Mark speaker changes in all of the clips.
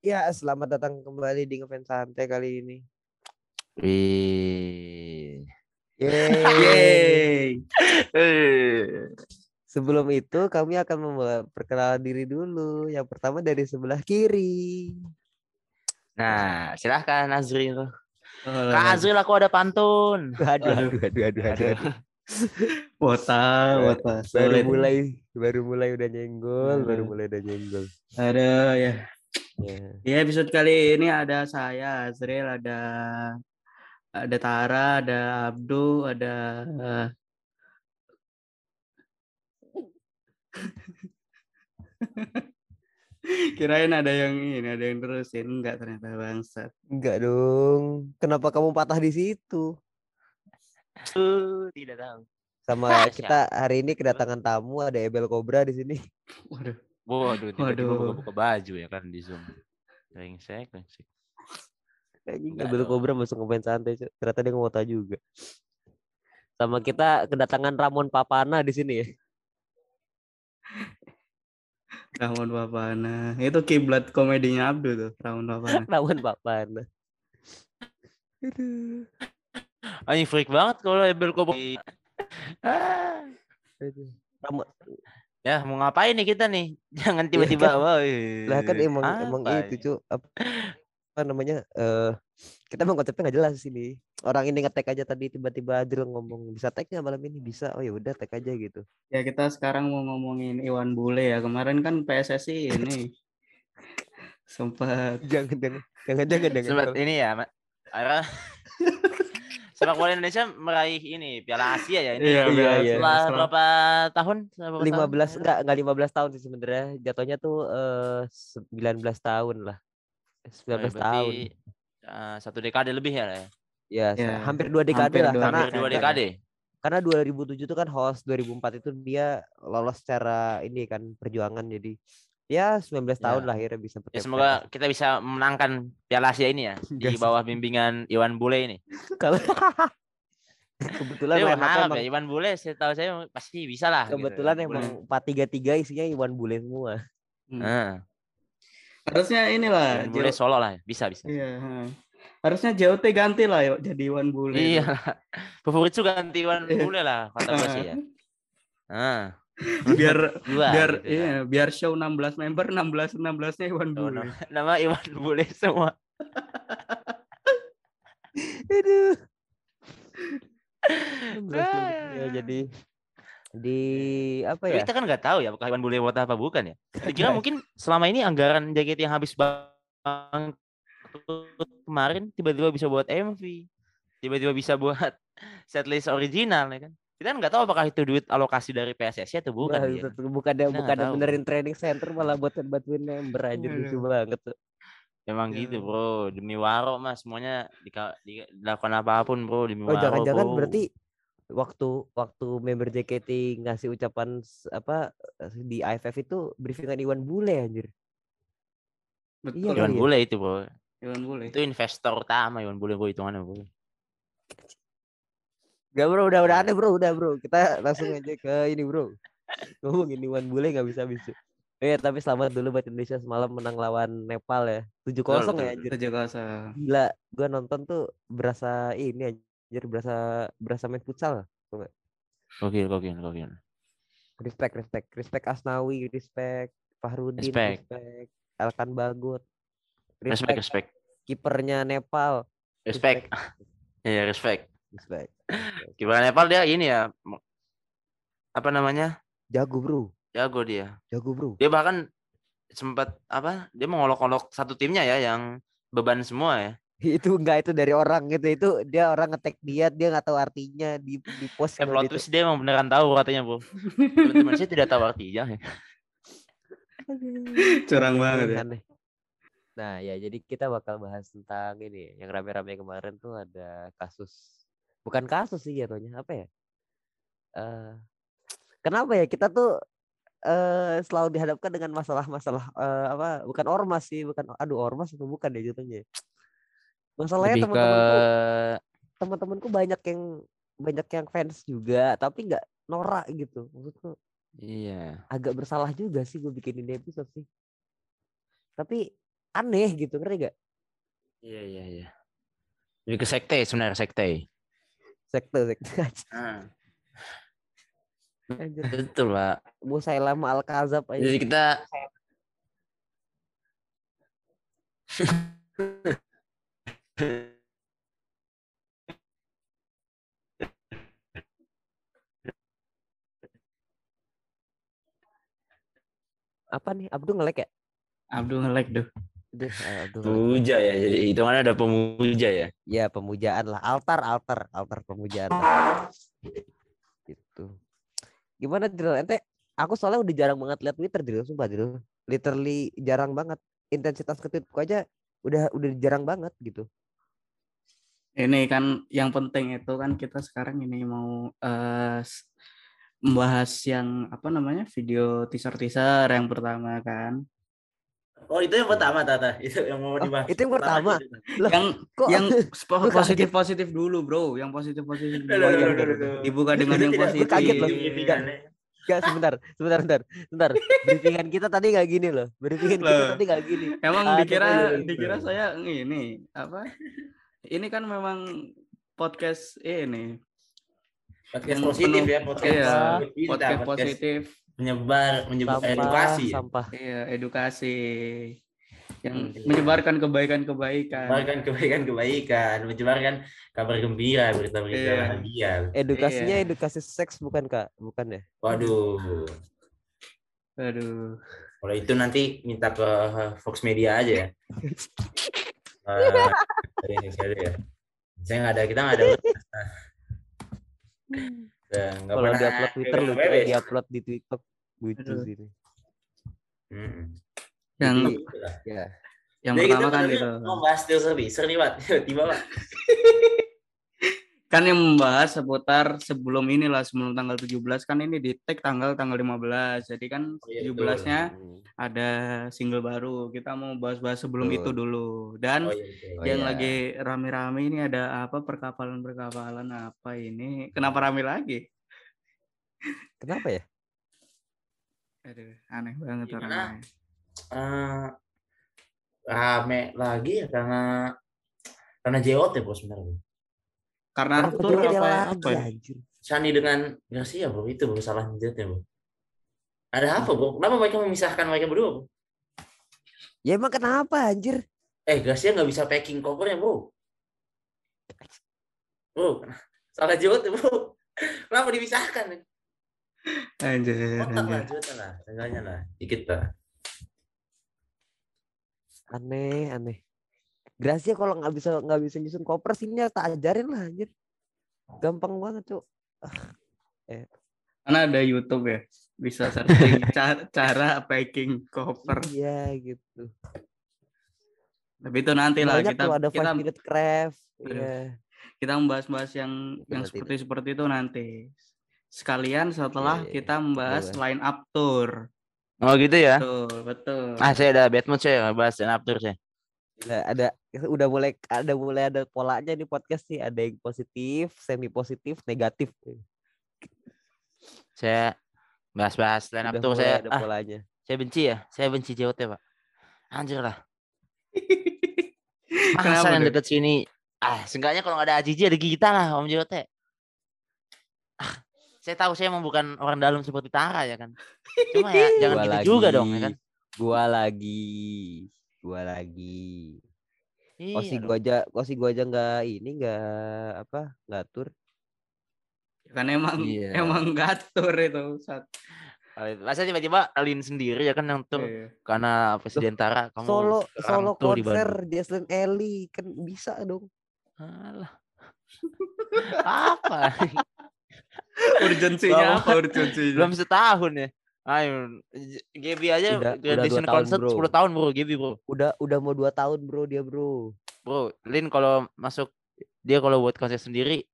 Speaker 1: Ya, selamat datang kembali di ngefans santai kali ini.
Speaker 2: Wih.
Speaker 1: Yeay.
Speaker 3: Yeay.
Speaker 1: Sebelum itu kami akan memulai perkenalan diri dulu. Yang pertama dari sebelah kiri.
Speaker 2: Nah, silahkan Azril.
Speaker 3: Oh,
Speaker 2: Kak Azril aku ada pantun.
Speaker 1: Aduh,
Speaker 3: Aduh.
Speaker 1: aduh, aduh, aduh, aduh.
Speaker 3: Wota, wota.
Speaker 1: Baru mulai, baru mulai udah nyenggol, baru
Speaker 3: Aduh.
Speaker 1: mulai udah nyenggol.
Speaker 3: Aduh, ya.
Speaker 1: Ya.
Speaker 3: Di episode kali ini ada saya, Azril, ada ada Tara, ada Abdu, ada Kirain ada yang ini, ada yang terusin, enggak ternyata bangsat.
Speaker 1: Enggak dong. Kenapa kamu patah di situ?
Speaker 2: Uh, tidak tahu.
Speaker 1: Sama kita hari ini kedatangan tamu ada Ebel Cobra di sini.
Speaker 3: Waduh.
Speaker 2: Waduh, tiba-tiba
Speaker 3: Waduh.
Speaker 2: buka-buka baju ya kan di Zoom. Rengsek, rengsek.
Speaker 1: Ebel
Speaker 2: dong.
Speaker 1: Cobra masuk ngemain santai, Cuk. ternyata dia ngomong juga. Sama kita kedatangan Ramon Papana di sini ya.
Speaker 3: Ramon Papana. Itu kiblat komedinya Abdu tuh, Ramon Papana.
Speaker 1: Ramon Papana. Aduh.
Speaker 2: Anjing freak banget kalau. Ah.
Speaker 1: aduh. Ramon
Speaker 2: Ya, mau ngapain nih kita nih? Jangan tiba-tiba. woi.
Speaker 1: lah kan emang emang
Speaker 2: Apa
Speaker 1: itu
Speaker 2: ini?
Speaker 1: cuy apa, apa namanya eh kita emang konsepnya nggak jelas sini orang ini ngetek aja tadi tiba-tiba Adil ngomong bisa tag nggak malam ini bisa oh ya udah tag aja gitu
Speaker 3: Ya kita sekarang mau ngomongin Iwan Bule ya. Kemarin kan PSSI ini sempat
Speaker 1: jangan jangan jangan jangan jangan
Speaker 2: Sempat ini ya, Ma- Ara sepak bola Indonesia meraih ini Piala Asia ya ini.
Speaker 3: Iya,
Speaker 1: Iya,
Speaker 3: biasa.
Speaker 1: iya.
Speaker 2: Setelah
Speaker 3: Setelah-
Speaker 2: berapa tahun? Setelah berapa
Speaker 1: lima
Speaker 2: tahun?
Speaker 1: belas enggak enggak lima belas tahun sih sebenarnya jatuhnya tuh eh sembilan belas tahun lah sembilan
Speaker 2: Oh, ya,
Speaker 1: belas tahun
Speaker 2: eh, satu dekade lebih ya. ya?
Speaker 1: ya
Speaker 3: Ya,
Speaker 1: hampir dua dekade
Speaker 3: hampir
Speaker 1: lah
Speaker 3: dua
Speaker 1: karena
Speaker 2: Hampir dua
Speaker 3: dekade.
Speaker 1: karena 2007 itu kan host 2004 itu dia lolos secara ini kan perjuangan jadi ya 19 tahun
Speaker 2: Ya.
Speaker 1: lah akhirnya bisa
Speaker 2: Ya semoga kita bisa memenangkan Piala Asia ini ya di bawah bimbingan Iwan Bule ini.
Speaker 1: kalau kebetulan
Speaker 2: Saya berharap
Speaker 1: emang,
Speaker 2: ya Iwan Bule saya tahu saya pasti bisa lah. gitu.
Speaker 1: kebetulan
Speaker 2: Iwan
Speaker 1: emang
Speaker 2: Bule.
Speaker 1: 433 isinya Iwan Bule semua
Speaker 3: Hmm.
Speaker 2: Nah,
Speaker 3: harusnya inilah.
Speaker 2: Iwan Bule solo lah, bisa bisa.
Speaker 3: Iya. ha. Harusnya JOT ganti lah yuk jadi Iwan Bule.
Speaker 2: Iya. Favorit juga ganti Iwan
Speaker 3: Iya.
Speaker 2: Bule lah kata gue sih ya. Ah,
Speaker 3: biar
Speaker 2: dua
Speaker 3: biar
Speaker 2: gitu
Speaker 3: iya,
Speaker 2: kan.
Speaker 3: biar show 16 member 16 16-nya Iwan
Speaker 2: Oh,
Speaker 3: Bule.
Speaker 2: nama, nama Iwan Bule semua.
Speaker 1: aduh
Speaker 2: Ah.
Speaker 1: ya jadi di apa
Speaker 2: Tapi
Speaker 1: ya
Speaker 2: kita kan nggak tahu ya apakah Iwan Bule buat apa bukan ya. Dikira mungkin selama ini anggaran JKT yang habis bang kemarin tiba-tiba bisa buat MV, tiba-tiba bisa buat setlist original ya kan. Kita kan nggak tahu apakah itu duit alokasi dari PSSI atau bukan.
Speaker 1: Wah,
Speaker 2: gitu.
Speaker 1: itu
Speaker 2: Kita nggak
Speaker 1: bukannya
Speaker 2: tahu.
Speaker 1: benerin training center malah buat bantuin member aja lucu banget tuh.
Speaker 2: Emang
Speaker 3: Ya.
Speaker 2: gitu bro, demi waro mas semuanya di- dilakukan apa pun bro demi
Speaker 1: Oh
Speaker 2: waro.
Speaker 1: jangan-jangan berarti waktu waktu member JKT ngasih ucapan apa di AFF itu briefingan Iwan Bule anjir.
Speaker 3: Betul.
Speaker 2: Iwan
Speaker 1: iya.
Speaker 2: Bule itu bro,
Speaker 3: Iwan Bule.
Speaker 2: itu investor utama Iwan Bule bro hitungannya bro.
Speaker 1: Gak bro, udah udah aneh bro, udah bro. Kita langsung aja ke ini bro. Ngomongin Iwan Bule nggak bisa bisa. Eh tapi selamat dulu buat Indonesia semalam menang lawan Nepal ya. 7-0
Speaker 2: Betul,
Speaker 1: ya anjir.
Speaker 3: Tujuh kosong.
Speaker 1: Gila, gua nonton tuh berasa ini anjir, berasa berasa main futsal.
Speaker 2: Gokil, gokil, gokil.
Speaker 1: Respect, respect, respect Asnawi, respect Fahrudin,
Speaker 2: Respect.
Speaker 1: respect, Elkan Bagot.
Speaker 2: Respect, respect,
Speaker 1: kipernya Nepal.
Speaker 2: respect. Iya respect.
Speaker 1: Respect.
Speaker 2: Kiper Nepal dia ini ya apa namanya
Speaker 1: Jago bro,
Speaker 2: jago dia.
Speaker 1: jago bro.
Speaker 2: Dia bahkan sempat apa dia mengolok-olok satu timnya ya yang beban semua ya.
Speaker 1: itu enggak itu dari orang gitu itu dia orang ngetek dia dia nggak tahu artinya di di post
Speaker 2: Eh,
Speaker 1: kalau
Speaker 2: plot
Speaker 1: gitu.
Speaker 2: twist dia emang beneran tahu katanya bro. Teman-teman saya tidak tahu artinya.
Speaker 3: Curang banget ya.
Speaker 1: Nah ya jadi kita bakal bahas tentang ini yang rame-rame kemarin tuh ada kasus bukan kasus sih jatuhnya apa ya? Eh kenapa ya kita tuh eh selalu dihadapkan dengan masalah-masalah eh, apa bukan ormas sih bukan aduh ormas itu bukan ya jatuhnya. Masalahnya
Speaker 2: Lebih ke
Speaker 1: teman-temanku teman-temanku banyak yang banyak yang fans juga tapi nggak norak gitu maksudku
Speaker 2: iya.
Speaker 1: agak bersalah juga sih gue bikin ini episode sih tapi aneh gitu ngerti gak
Speaker 2: Iya iya iya. Lebih ke sekte sebenarnya sekte.
Speaker 1: Sekte sekte aja
Speaker 2: Ah,
Speaker 1: Anjir.
Speaker 2: betul pak.
Speaker 1: Musailama al kazab aja
Speaker 2: Jadi kita
Speaker 1: apa nih Abdul ngelek ya
Speaker 3: Abdul nge-like tuh.
Speaker 1: Duh, ngelek.
Speaker 2: puja ya. Jadi hitungannya ada pemuja ya.
Speaker 1: ya pemujaan lah altar altar altar pemujaan lah. gitu gimana Dril ente aku soalnya udah jarang banget lihat Twitter Dril sumpah Dril literally jarang banget intensitas ke tweetku aja udah udah jarang banget gitu
Speaker 3: Ini kan yang penting itu kan kita sekarang ini mau s- membahas yang apa namanya video teaser teaser yang pertama kan.
Speaker 2: Oh itu yang pertama Tata. Itu yang mau
Speaker 1: Oh,
Speaker 2: dibahas.
Speaker 1: itu yang pertama? Lah,
Speaker 3: yang
Speaker 1: kok
Speaker 3: yang
Speaker 1: kaget.
Speaker 3: positif positif dulu bro, yang positif positif dulu.
Speaker 2: Aduh, aduh, aduh.
Speaker 3: dibuka dengan yang
Speaker 2: Tidak,
Speaker 3: positif.
Speaker 1: gua kaget loh. Enggak, sebentar, sebentar, sebentar, sebentar. Briefingan kita tadi nggak gini loh. Briefingan kita
Speaker 3: Loh.
Speaker 1: tadi nggak gini.
Speaker 3: Emang
Speaker 1: Aduh,
Speaker 3: dikira dikira saya ini apa? Ini kan memang podcast ini
Speaker 2: Podcast
Speaker 3: Yang
Speaker 2: positif
Speaker 3: penuh-
Speaker 2: ya, podcast
Speaker 3: iya,
Speaker 2: cinta,
Speaker 3: podcast positif,
Speaker 2: menyebar, menyebar
Speaker 1: Sampah,
Speaker 2: edukasi. ya.
Speaker 1: sampah.
Speaker 3: iya edukasi yang
Speaker 2: Hmm.
Speaker 3: menyebarkan kebaikan-kebaikan.
Speaker 2: Menyebarkan kebaikan-kebaikan, menyebarkan kabar gembira, berita-berita
Speaker 3: Iya.
Speaker 2: bahagia.
Speaker 1: Edukasinya
Speaker 3: Iya.
Speaker 1: edukasi seks bukan kak? Bukan ya?
Speaker 2: Waduh.
Speaker 3: Aduh.
Speaker 2: Kalau itu nanti minta ke Fox Media aja ya. Ya. Saya nggak ada, kita nggak ada. Nggak
Speaker 1: Kalau
Speaker 2: pernah
Speaker 1: diupload Twitter
Speaker 2: pegang
Speaker 1: lucu,
Speaker 2: WW.
Speaker 1: eh, diupload di TikTok lucu sih.
Speaker 2: Mm-mm.
Speaker 3: Yang
Speaker 1: Jadi-
Speaker 2: Gitu.
Speaker 1: Ya.
Speaker 3: yang
Speaker 2: Jadi
Speaker 3: pertama kan gitu.
Speaker 2: Mau bahas teaser teaser nih, Pak. Tiba, Pak.
Speaker 3: Kan yang membahas seputar sebelum inilah sebelum tanggal 17 kan ini di tag tanggal tanggal 15. Jadi kan
Speaker 2: Oh, iya,
Speaker 3: 17-nya
Speaker 1: Hmm.
Speaker 3: ada single baru. Kita mau bahas-bahas sebelum
Speaker 1: Betul.
Speaker 3: itu dulu. Dan
Speaker 2: Oh, iya, betul.
Speaker 1: Oh,
Speaker 3: yang
Speaker 1: iya.
Speaker 3: lagi rame-rame ini ada apa perkapalan-perkapalan apa ini? Kenapa rame lagi?
Speaker 1: Kenapa ya?
Speaker 3: Aduh, aneh banget
Speaker 2: Gimana?
Speaker 3: orangnya.
Speaker 2: Eh, rame lagi ya karena karena JOT bos sebenarnya.
Speaker 3: Karena
Speaker 1: dia
Speaker 3: apa, apa ya?
Speaker 1: anjir.
Speaker 2: Sani dengan Garcia bro itu bro salah jetnya bro. Ada apa bro? Kenapa mereka memisahkan mereka berdua bro?
Speaker 1: Ya emang kenapa anjir?
Speaker 2: Eh Garcia nggak bisa packing covernya bro. Bro, salah JOT bro. Kenapa dipisahkan?
Speaker 3: Anjir,
Speaker 2: Otak lah. JOT lah, seenggaknya lah, dikit lah.
Speaker 1: Aneh, aneh. Gracia kalau nggak bisa nggak bisa nyusun koper sini tak ajarin lah anjir. Gampang banget, Cuk.
Speaker 3: Karena ada YouTube ya. Bisa searching cara, cara packing cover.
Speaker 1: Iya gitu.
Speaker 3: Tapi itu nanti lah kita
Speaker 1: tuh ada
Speaker 3: kita
Speaker 1: minute craft. Iya.
Speaker 3: kita membahas-bahas yang
Speaker 1: Itu
Speaker 3: yang seperti seperti itu nanti. Sekalian setelah
Speaker 1: Iya, iya,
Speaker 3: kita membahas
Speaker 1: Boleh.
Speaker 3: line up tour.
Speaker 2: Oh gitu ya?
Speaker 3: Betul, betul.
Speaker 2: Ah saya ada bad mood saya bahas stand up tour saya.
Speaker 1: Gila, ada udah mulai ada mulai ada polanya di podcast sih. Ada yang positif, semi positif, negatif.
Speaker 2: Saya bahas-bahas stand up
Speaker 1: Udah
Speaker 2: tour
Speaker 1: mulai
Speaker 2: saya.
Speaker 1: ada
Speaker 2: Ah,
Speaker 1: polanya.
Speaker 2: saya benci ya. Saya benci JOT pak. Anjir lah. Masa yang
Speaker 3: tuh?
Speaker 2: deket sini. Ah, seenggaknya kalau nggak ada Ajiji ada kita lah Om JOT. Ah, saya tahu saya emang bukan orang dalam seperti Tara ya kan. Cuma ya jangan
Speaker 1: Gua
Speaker 2: gitu juga dong ya
Speaker 1: lagi,
Speaker 2: kan.
Speaker 1: Gua lagi. Gua lagi. Kosi
Speaker 2: Iya
Speaker 1: gua aja, kosi gua aja nggak ini nggak apa ngatur.
Speaker 3: kan emang
Speaker 2: Iya.
Speaker 3: emang gatur itu saat.
Speaker 2: Masa tiba-tiba Alin sendiri ya kan yang tur
Speaker 3: Iya.
Speaker 2: karena Presiden Tara kamu
Speaker 1: Solo solo
Speaker 2: tur di
Speaker 1: konser. Jesslyn Ellie kan bisa dong.
Speaker 2: Alah. Apa?
Speaker 3: urgensinya apa urgensinya
Speaker 2: Belum setahun ya. Ayo, Gaby aja
Speaker 1: Udah- udah
Speaker 2: graduation
Speaker 1: dua tahun,
Speaker 2: concert
Speaker 1: bro.
Speaker 2: 10 tahun bro, Gaby bro.
Speaker 1: Udah udah mau dua tahun bro dia bro.
Speaker 2: Bro, Lin kalau masuk dia kalau buat konser sendiri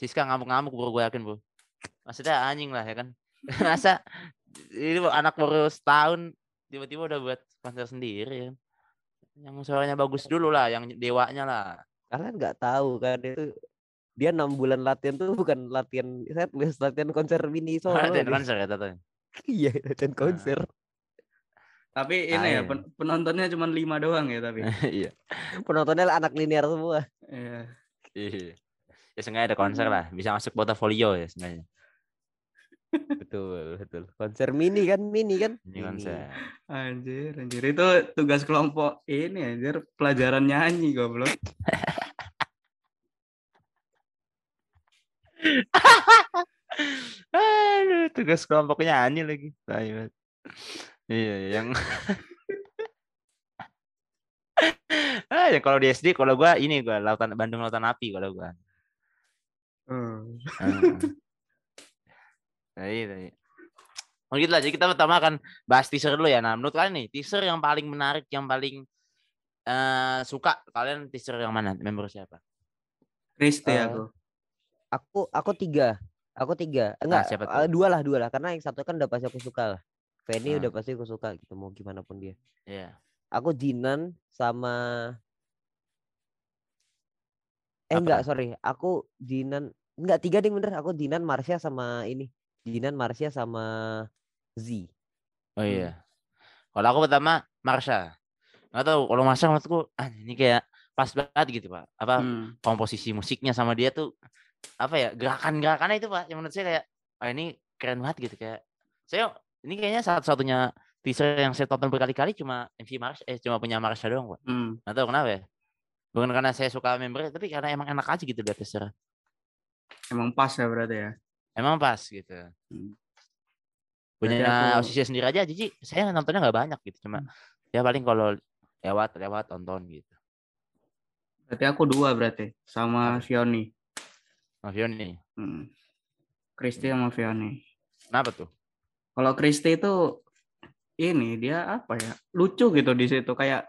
Speaker 2: Siska ngamuk-ngamuk bro, gue yakin bro. Maksudnya anjing lah ya kan. Masa ini anak baru setahun tiba-tiba udah buat konser sendiri kan. Yang suaranya bagus dulu lah, yang dewanya lah.
Speaker 1: Kalian nggak tahu kan itu dia enam bulan latihan tuh bukan latihan set latihan konser mini solo.
Speaker 2: Latihan konser ya Tata.
Speaker 1: Iya latihan konser.
Speaker 3: Tapi ini ya
Speaker 2: Ayo.
Speaker 3: pen- penontonnya cuma lima doang ya tapi.
Speaker 2: Iya.
Speaker 1: Penontonnya anak linear semua.
Speaker 3: Iya.
Speaker 2: Iya. Ya sengaja ada konser lah, bisa masuk portofolio ya sengaja.
Speaker 1: Betul, betul. Konser mini kan, mini kan?
Speaker 2: Ini konser.
Speaker 3: Anjir, anjir itu tugas kelompok ini anjir pelajaran nyanyi goblok.
Speaker 2: Aduh, tugas kelompoknya nyanyi lagi. Banget. Iya, yang ah, yang kalau di SD kalau gua ini gua lautan Bandung Lautan Api kalau gua.
Speaker 3: Hmm.
Speaker 2: Nah, iya, iya. Oh gitu lah, jadi kita pertama akan bahas teaser dulu ya. Nah, menurut kalian nih, teaser yang paling menarik, yang paling eh suka kalian teaser yang mana? Member siapa?
Speaker 3: Kristi
Speaker 1: Eh,
Speaker 3: aku.
Speaker 1: Aku aku tiga. Aku tiga. Enggak,
Speaker 2: siapa
Speaker 1: eh,
Speaker 2: tuh?
Speaker 1: dua lah, dua lah. Karena yang satu kan udah pasti aku suka lah. Fanny
Speaker 2: Ah.
Speaker 1: udah pasti aku suka gitu, mau gimana pun dia.
Speaker 2: Iya.
Speaker 1: Aku Jinan sama Eh
Speaker 2: Apa?
Speaker 1: enggak, sorry. Aku Jinan enggak tiga deh bener. Aku Jinan, Marsha sama ini. Jinan, Marsha sama Z.
Speaker 2: Oh iya. Kalau aku pertama Marsha. Nggak tahu kalau Marsha menurutku ah, ini kayak pas banget gitu pak. Apa
Speaker 3: Hmm.
Speaker 2: komposisi musiknya sama dia tuh apa ya gerakan-gerakannya itu pak yang menurut saya kayak ah ini keren banget gitu kayak saya ini kayaknya satu-satunya teaser yang saya tonton berkali-kali cuma MV Marsha eh cuma punya Marsha doang pak.
Speaker 3: Hmm.
Speaker 2: Nggak tahu kenapa ya. Bukan karena saya suka membernya tapi karena emang enak aja gitu lihat teaser.
Speaker 3: Emang pas ya berarti ya.
Speaker 2: Emang pas gitu.
Speaker 3: Hmm.
Speaker 2: Punya
Speaker 3: aku-
Speaker 2: sendiri aja jadi saya nontonnya nggak banyak gitu cuma ya paling kalau lewat lewat tonton gitu.
Speaker 3: Berarti aku dua berarti sama Fioni.
Speaker 2: Mavion nih.
Speaker 3: Hmm. Kristi sama Fioni.
Speaker 2: Kenapa tuh?
Speaker 3: Kalau Kristi itu ini dia apa ya? Lucu gitu di situ kayak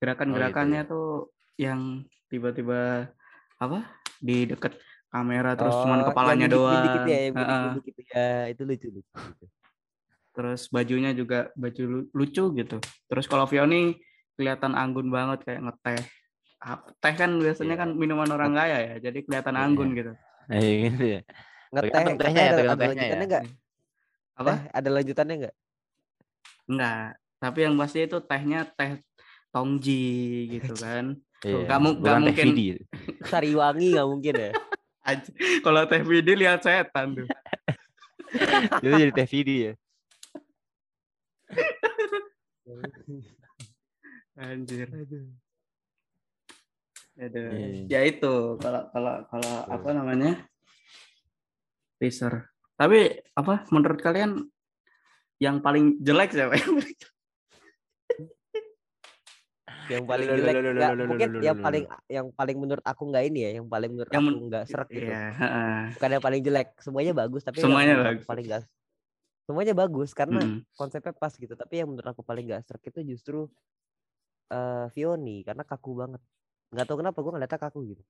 Speaker 3: gerakan-gerakannya tuh yang tiba-tiba apa? Di deket kamera terus cuman
Speaker 1: Oh,
Speaker 3: kepalanya
Speaker 1: yang
Speaker 3: doang.
Speaker 1: itu ya,
Speaker 3: Heeh.
Speaker 1: bidik-bidik itu ya, itu lucu lucu.
Speaker 3: Terus bajunya juga baju lu- lucu gitu. Terus kalau Fioni kelihatan anggun banget kayak ngeteh. Teh kan biasanya
Speaker 2: Iya.
Speaker 3: kan minuman orang kaya ya, jadi kelihatan
Speaker 2: Iya.
Speaker 3: anggun gitu.
Speaker 2: Eh gitu ya.
Speaker 1: Ngeteh,
Speaker 2: Tergantung tehnya ya,
Speaker 1: ada,
Speaker 2: tergantung tehnya
Speaker 1: lanjutannya
Speaker 2: ya.
Speaker 1: enggak?
Speaker 3: Apa?
Speaker 1: Teh, ada lanjutannya enggak?
Speaker 3: Enggak. Tapi yang pasti itu tehnya teh tongji gitu kan.
Speaker 2: Iya.
Speaker 3: nggak mu- nggak
Speaker 2: Bukan teh
Speaker 3: mungkin.
Speaker 2: Vidi.
Speaker 1: Sariwangi nggak mungkin ya?
Speaker 3: Kalau teh Vidi lihat setan tuh.
Speaker 2: Itu jadi teh Vidi ya.
Speaker 3: Anjir. Aduh.
Speaker 2: Iya.
Speaker 3: Ya itu kalau kalau kalau apa namanya? Teaser. Tapi apa menurut kalian yang paling jelek siapa?
Speaker 1: yang paling jelek mungkin yang paling yang paling menurut aku nggak ini ya yang paling menurut
Speaker 3: Yang
Speaker 1: aku nggak serak gitu
Speaker 3: Iya, heeh.
Speaker 1: bukan yang paling jelek semuanya bagus tapi yang
Speaker 3: Semuanya bagus.
Speaker 1: paling nggak semuanya bagus karena
Speaker 3: Mm-mm.
Speaker 1: konsepnya pas gitu tapi yang menurut aku paling nggak serak itu justru eh Vioni karena kaku banget nggak tahu kenapa gue ngeliatnya kaku gitu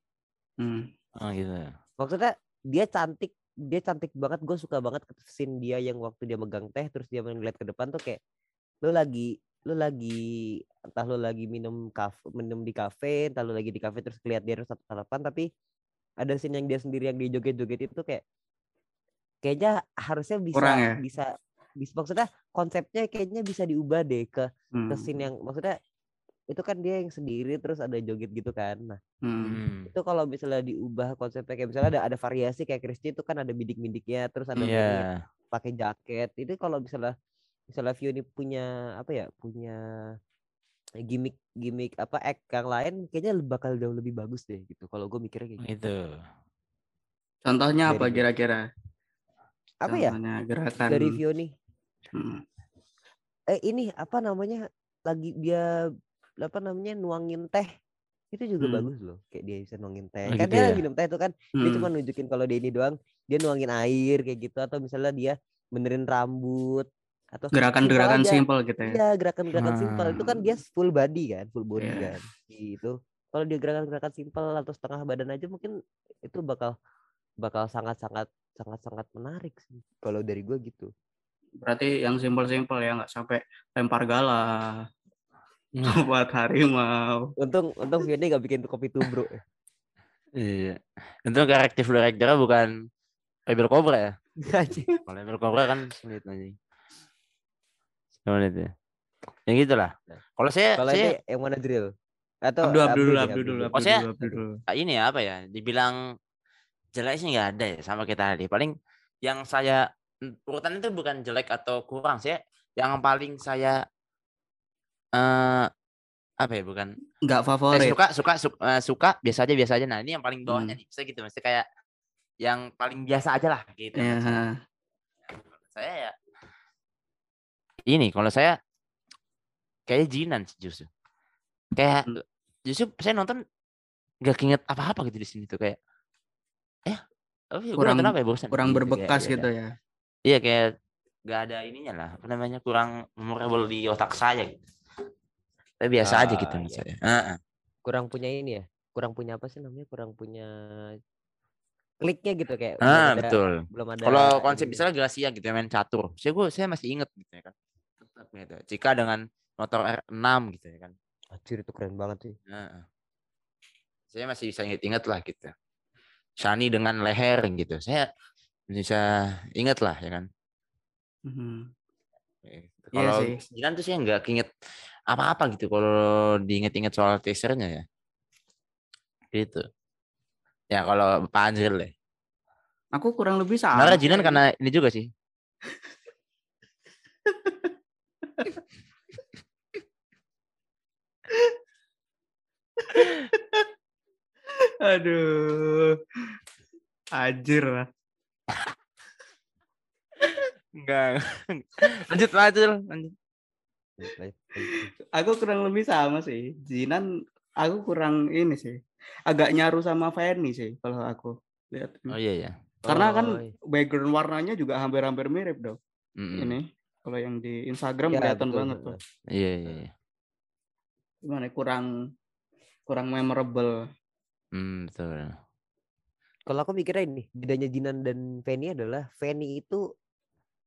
Speaker 3: Hmm.
Speaker 2: Oh gitu.
Speaker 1: maksudnya dia cantik dia cantik banget gue suka banget ke scene dia yang waktu dia megang teh terus dia ngeliat ke depan tuh kayak lu lagi lu lagi entah lu lagi minum kafe minum di kafe entah lu lagi di kafe terus lihat dia satu harapan tapi ada scene yang dia sendiri yang dia joget-joget itu kayak kayaknya harusnya bisa
Speaker 3: Kurang ya?
Speaker 1: bisa bisa maksudnya konsepnya kayaknya bisa diubah deh ke ke
Speaker 3: Hmm.
Speaker 1: scene yang maksudnya itu kan dia yang sendiri terus ada joget gitu kan nah
Speaker 3: Hmm.
Speaker 1: Itu kalau misalnya diubah konsepnya kayak misalnya ada ada variasi kayak Christy itu kan ada bidik-bidiknya terus ada. Vioni pakai jaket itu kalau misalnya misalnya Vioni punya apa ya punya gimmick gimmick apa act yang lain kayaknya bakal jauh lebih bagus deh gitu kalau gue mikirnya kayak gitu.
Speaker 2: Itu.
Speaker 3: Contohnya apa kira-kira?
Speaker 1: apa ya
Speaker 3: gerakan.
Speaker 1: dari Vioni
Speaker 3: Hmm.
Speaker 1: eh ini apa namanya lagi dia apa namanya nuangin teh itu juga
Speaker 3: Hmm.
Speaker 1: bagus loh kayak dia bisa nuangin teh
Speaker 2: Oh,
Speaker 1: kan
Speaker 2: gitu
Speaker 1: dia
Speaker 2: ya?
Speaker 1: minum teh itu kan dia
Speaker 3: Hmm.
Speaker 1: cuma nunjukin kalau dia ini doang dia nuangin air kayak gitu atau misalnya dia benerin rambut atau
Speaker 3: gerakan-gerakan
Speaker 1: simpel
Speaker 3: gitu ya.
Speaker 1: iya gerakan-gerakan simpel itu kan dia full body kan full body
Speaker 3: Iya.
Speaker 1: kan gitu kalau dia gerakan-gerakan simpel atau setengah badan aja mungkin itu bakal bakal sangat-sangat sangat-sangat menarik sih kalau dari gue gitu
Speaker 3: Berarti yang simpel-simpel ya nggak sampai lempar galah buat harimau.
Speaker 1: untung untung Vianney gak bikin kopi tubruk ya.
Speaker 2: Iya. Itu kreatif director bukan Rebel Cobra ya.
Speaker 1: Anjing.
Speaker 2: Kalau Rebel Cobra kan sulit aja. Sulit ya. Ya gitulah. Kalau saya
Speaker 1: Kalau
Speaker 2: saya
Speaker 1: yang mana drill? Atau
Speaker 3: Abdul Abdul Abdul. Abdul
Speaker 2: saya-
Speaker 3: dulu Abdul dulu.
Speaker 2: ah, ini ya apa ya dibilang jelek sih nggak ada ya sama kita tadi paling yang saya urutan itu bukan jelek atau kurang saya yang paling saya eh apa ya bukan
Speaker 3: Enggak
Speaker 2: saya
Speaker 3: favorit.
Speaker 2: suka suka suka, eh, suka biasa aja biasa aja nah ini yang paling bawahnya
Speaker 3: Hmm.
Speaker 2: nih saya gitu maksudnya kayak yang paling biasa aja lah gitu
Speaker 3: Iya,
Speaker 2: maksudnya.
Speaker 3: ha.
Speaker 2: saya ya ini kalau saya kayak Jinan sih justru kayak
Speaker 3: Hmm.
Speaker 2: justru saya nonton nggak keinget apa-apa gitu di sini tuh kayak eh oh iya,
Speaker 3: Kurang-
Speaker 2: nonton apa ya barusan
Speaker 3: kurang
Speaker 2: Gitu, kayak,
Speaker 3: berbekas
Speaker 2: iya,
Speaker 3: gitu ya.
Speaker 2: iya kayak nggak ada ininya lah apa namanya kurang memorable di otak saya gitu tapi biasa aja gitu
Speaker 1: Ah, iya.
Speaker 2: saya Heeh.
Speaker 1: kurang punya ini ya kurang punya apa sih namanya kurang punya kliknya gitu kayak belum
Speaker 2: ah
Speaker 1: ada-
Speaker 2: betul
Speaker 1: belum ada
Speaker 2: kalau konsep
Speaker 1: ini.
Speaker 2: misalnya Gracia gitu ya, main catur saya gue saya masih inget gitu ya kan Tetap gitu jika dengan motor R6 gitu ya kan
Speaker 1: Anjir itu keren banget sih
Speaker 2: Heeh. Saya masih bisa inget-inget lah gitu. Shani dengan leher gitu. Saya bisa inget lah ya kan. Eh,
Speaker 3: Iya
Speaker 2: Kalau
Speaker 3: sih.
Speaker 2: Jinan tuh saya nggak keinget apa-apa gitu kalau diinget-inget soal teasernya ya. Gitu. Ya kalau Pak Anzil deh.
Speaker 3: Aku kurang lebih sama.
Speaker 2: Sebenarnya Jinan karena ini juga sih.
Speaker 3: Aduh. Anjir lah.
Speaker 2: Enggak. lanjut Anzil. Lanjut.
Speaker 3: Aku kurang lebih sama sih. Jinan aku kurang ini sih. Agak nyaru sama Fanny sih kalau aku lihat.
Speaker 2: Oh iya ya.
Speaker 3: Karena kan
Speaker 1: Oh, iya.
Speaker 3: background warnanya juga hampir-hampir mirip dong.
Speaker 2: Mm-mm.
Speaker 3: Ini kalau yang di Instagram
Speaker 1: Ya,
Speaker 3: kelihatan
Speaker 1: betul,
Speaker 3: banget tuh.
Speaker 2: Iya iya. iya.
Speaker 3: Gimana kurang kurang memorable.
Speaker 2: Hmm, betul.
Speaker 1: kalau aku mikirnya ini bedanya Jinan dan Fanny adalah Fanny itu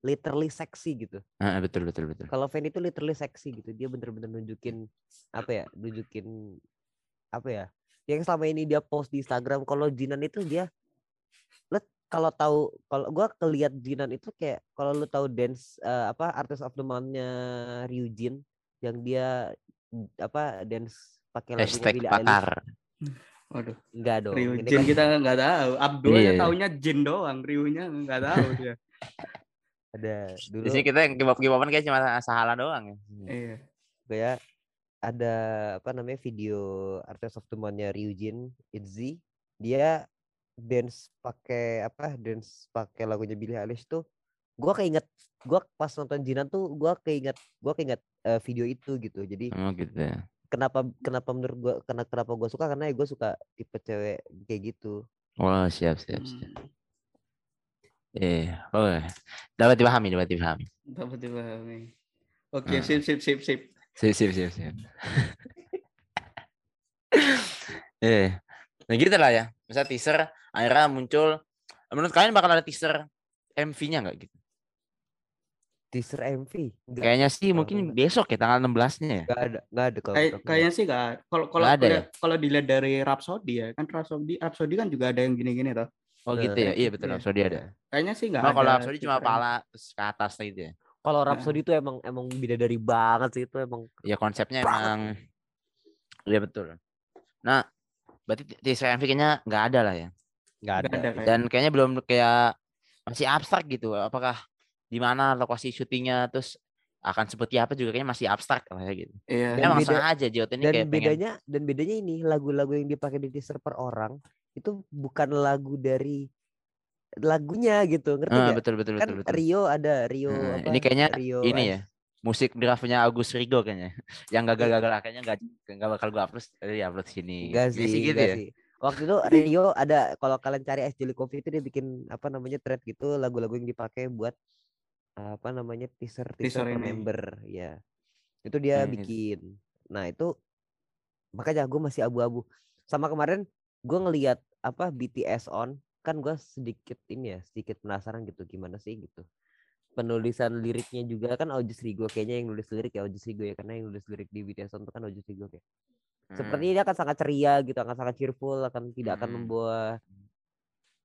Speaker 1: literally seksi gitu
Speaker 2: Ah, betul betul betul.
Speaker 1: kalau Fanny itu literally seksi gitu dia bener-bener nunjukin apa ya nunjukin apa ya yang selama ini dia post di Instagram kalau Jinan itu dia lu kalau tahu kalau gua keliat Jinan itu kayak kalau lu tahu dance eh, apa artist of the month-nya Ryujin yang dia apa dance pakai
Speaker 2: Hashtag
Speaker 1: Billie Eilish
Speaker 2: pakar.
Speaker 3: Waduh,
Speaker 1: enggak dong
Speaker 3: Ryu Jin
Speaker 1: kan
Speaker 3: kita nggak tahu. Abdul aja
Speaker 2: iya.
Speaker 3: taunya Jin doang, Ryu-nya nggak tahu dia.
Speaker 1: ada dulu
Speaker 2: Di sini kita yang kibap-kibapan kayak cuma sahala doang ya.
Speaker 3: iya.
Speaker 1: kayak ada apa namanya video artis of the month-nya Ryujin Itzy dia dance pakai apa dance pakai lagunya Billie Eilish tuh gua keinget gua pas nonton Jinan tuh gua keinget gua keinget eh, video itu gitu jadi
Speaker 2: Oh gitu ya.
Speaker 1: kenapa kenapa menurut gua kenapa kenapa gua suka karena ya gua suka tipe cewek kayak gitu
Speaker 2: Wah siap siap siap.
Speaker 3: Hmm,
Speaker 2: Iya, oh, dapat dipahami, dapat dipahami.
Speaker 3: dapat dipahami. Oke,
Speaker 2: Hmm.
Speaker 3: sip sip sip sip.
Speaker 2: Siap, siap, siap, siap. Eh, nah gitu lah ya. Misal teaser, akhirnya muncul. Menurut kalian bakal ada teaser MV-nya nggak gitu?
Speaker 1: teaser MV enggak
Speaker 2: Kayaknya sih mungkin
Speaker 1: enggak.
Speaker 2: besok ya tanggal 16-nya ya.
Speaker 1: enggak ada enggak ada kalau
Speaker 3: kayaknya sih nggak. Kalau kalau
Speaker 2: ada ya?
Speaker 3: kalau dilihat dari Rhapsody ya, kan Rhapsody Rhapsody kan juga ada yang gini-gini tuh.
Speaker 2: Oh gitu ya. Iya betul,
Speaker 3: iya.
Speaker 2: Rhapsody ada.
Speaker 3: Kayaknya sih nggak ada.
Speaker 2: kalau Rhapsody cuma pala terus ke atas gitu ya.
Speaker 1: kalau
Speaker 3: Nah.
Speaker 1: Rhapsody itu emang emang bidadari banget sih itu emang
Speaker 2: Ya konsepnya
Speaker 1: Banget.
Speaker 2: emang Iya betul. Nah, berarti teaser MV kayaknya nggak ada lah ya.
Speaker 1: enggak
Speaker 3: Nggak
Speaker 1: ada,
Speaker 3: ada.
Speaker 2: Dan kayaknya belum kayak masih abstrak gitu. Apakah di mana lokasi syutingnya terus akan seperti apa juga kayaknya masih abstrak kayak gitu.
Speaker 3: Iya.
Speaker 1: Dan
Speaker 2: emang
Speaker 1: beda-
Speaker 2: sengaja Jot ini
Speaker 1: dan
Speaker 2: kayak pengen
Speaker 1: bedanya dan bedanya ini lagu-lagu yang dipakai di teaser per orang itu bukan lagu dari lagunya gitu ngerti
Speaker 2: Ah,
Speaker 1: nggak?
Speaker 2: betul betul
Speaker 1: kan
Speaker 2: betul betul.
Speaker 1: Rio ada Rio
Speaker 2: Nah,
Speaker 1: apa
Speaker 2: ini kayaknya
Speaker 1: Rio
Speaker 2: ini ya musik draftnya Agus Rigo kayaknya yang gagal-gagal akhirnya nggak nggak bakal gua upload jadi upload sini
Speaker 1: enggak
Speaker 2: Biasa
Speaker 1: sih,
Speaker 2: gitu
Speaker 1: enggak
Speaker 2: ya
Speaker 1: sih. Waktu itu Rio ada kalau kalian cari es Jelly Coffee itu dia bikin apa namanya thread gitu lagu-lagu yang dipakai buat apa namanya teaser
Speaker 3: Teaser
Speaker 1: teaser, per
Speaker 3: ini.
Speaker 1: member ya. Itu dia
Speaker 2: Hmm.
Speaker 1: bikin. Nah, itu makanya gue masih abu-abu. Sama kemarin gue ngelihat apa BTS on kan gue sedikit ini ya sedikit penasaran gitu gimana sih gitu penulisan liriknya juga kan Ojus Rigo kayaknya yang nulis lirik ya Ojus Rigo ya karena yang nulis lirik di BTS on itu kan Ojus Rigo kayak
Speaker 2: Hmm.
Speaker 1: sepertinya dia akan sangat ceria gitu akan sangat cheerful akan tidak akan
Speaker 2: Hmm.
Speaker 1: membawa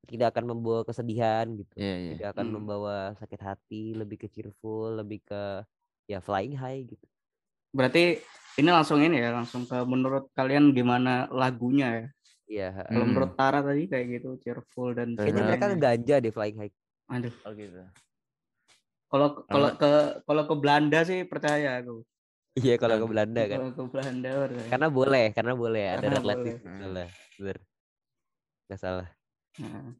Speaker 1: tidak akan membawa kesedihan gitu
Speaker 2: Iya, iya.
Speaker 1: tidak akan
Speaker 3: Hmm.
Speaker 1: membawa sakit hati lebih ke cheerful lebih ke ya flying high gitu
Speaker 3: berarti ini langsung ini ya, langsung ke menurut kalian gimana lagunya ya?
Speaker 1: Iya.
Speaker 3: Kalau
Speaker 2: Hmm.
Speaker 3: menurut Tara tadi kayak gitu, cheerful dan
Speaker 1: Kayaknya mereka ganja deh Flying High.
Speaker 3: Aduh,
Speaker 2: Oh gitu.
Speaker 3: kalau kalau ke kalau ke Belanda sih percaya aku.
Speaker 1: Iya kalau ke. Belanda kan.
Speaker 3: Kalau ke Belanda percaya.
Speaker 1: Karena boleh, karena boleh ada
Speaker 3: Karena
Speaker 1: relatif.
Speaker 2: boleh.
Speaker 1: Salah. Bener. Nggak salah.
Speaker 3: Nah,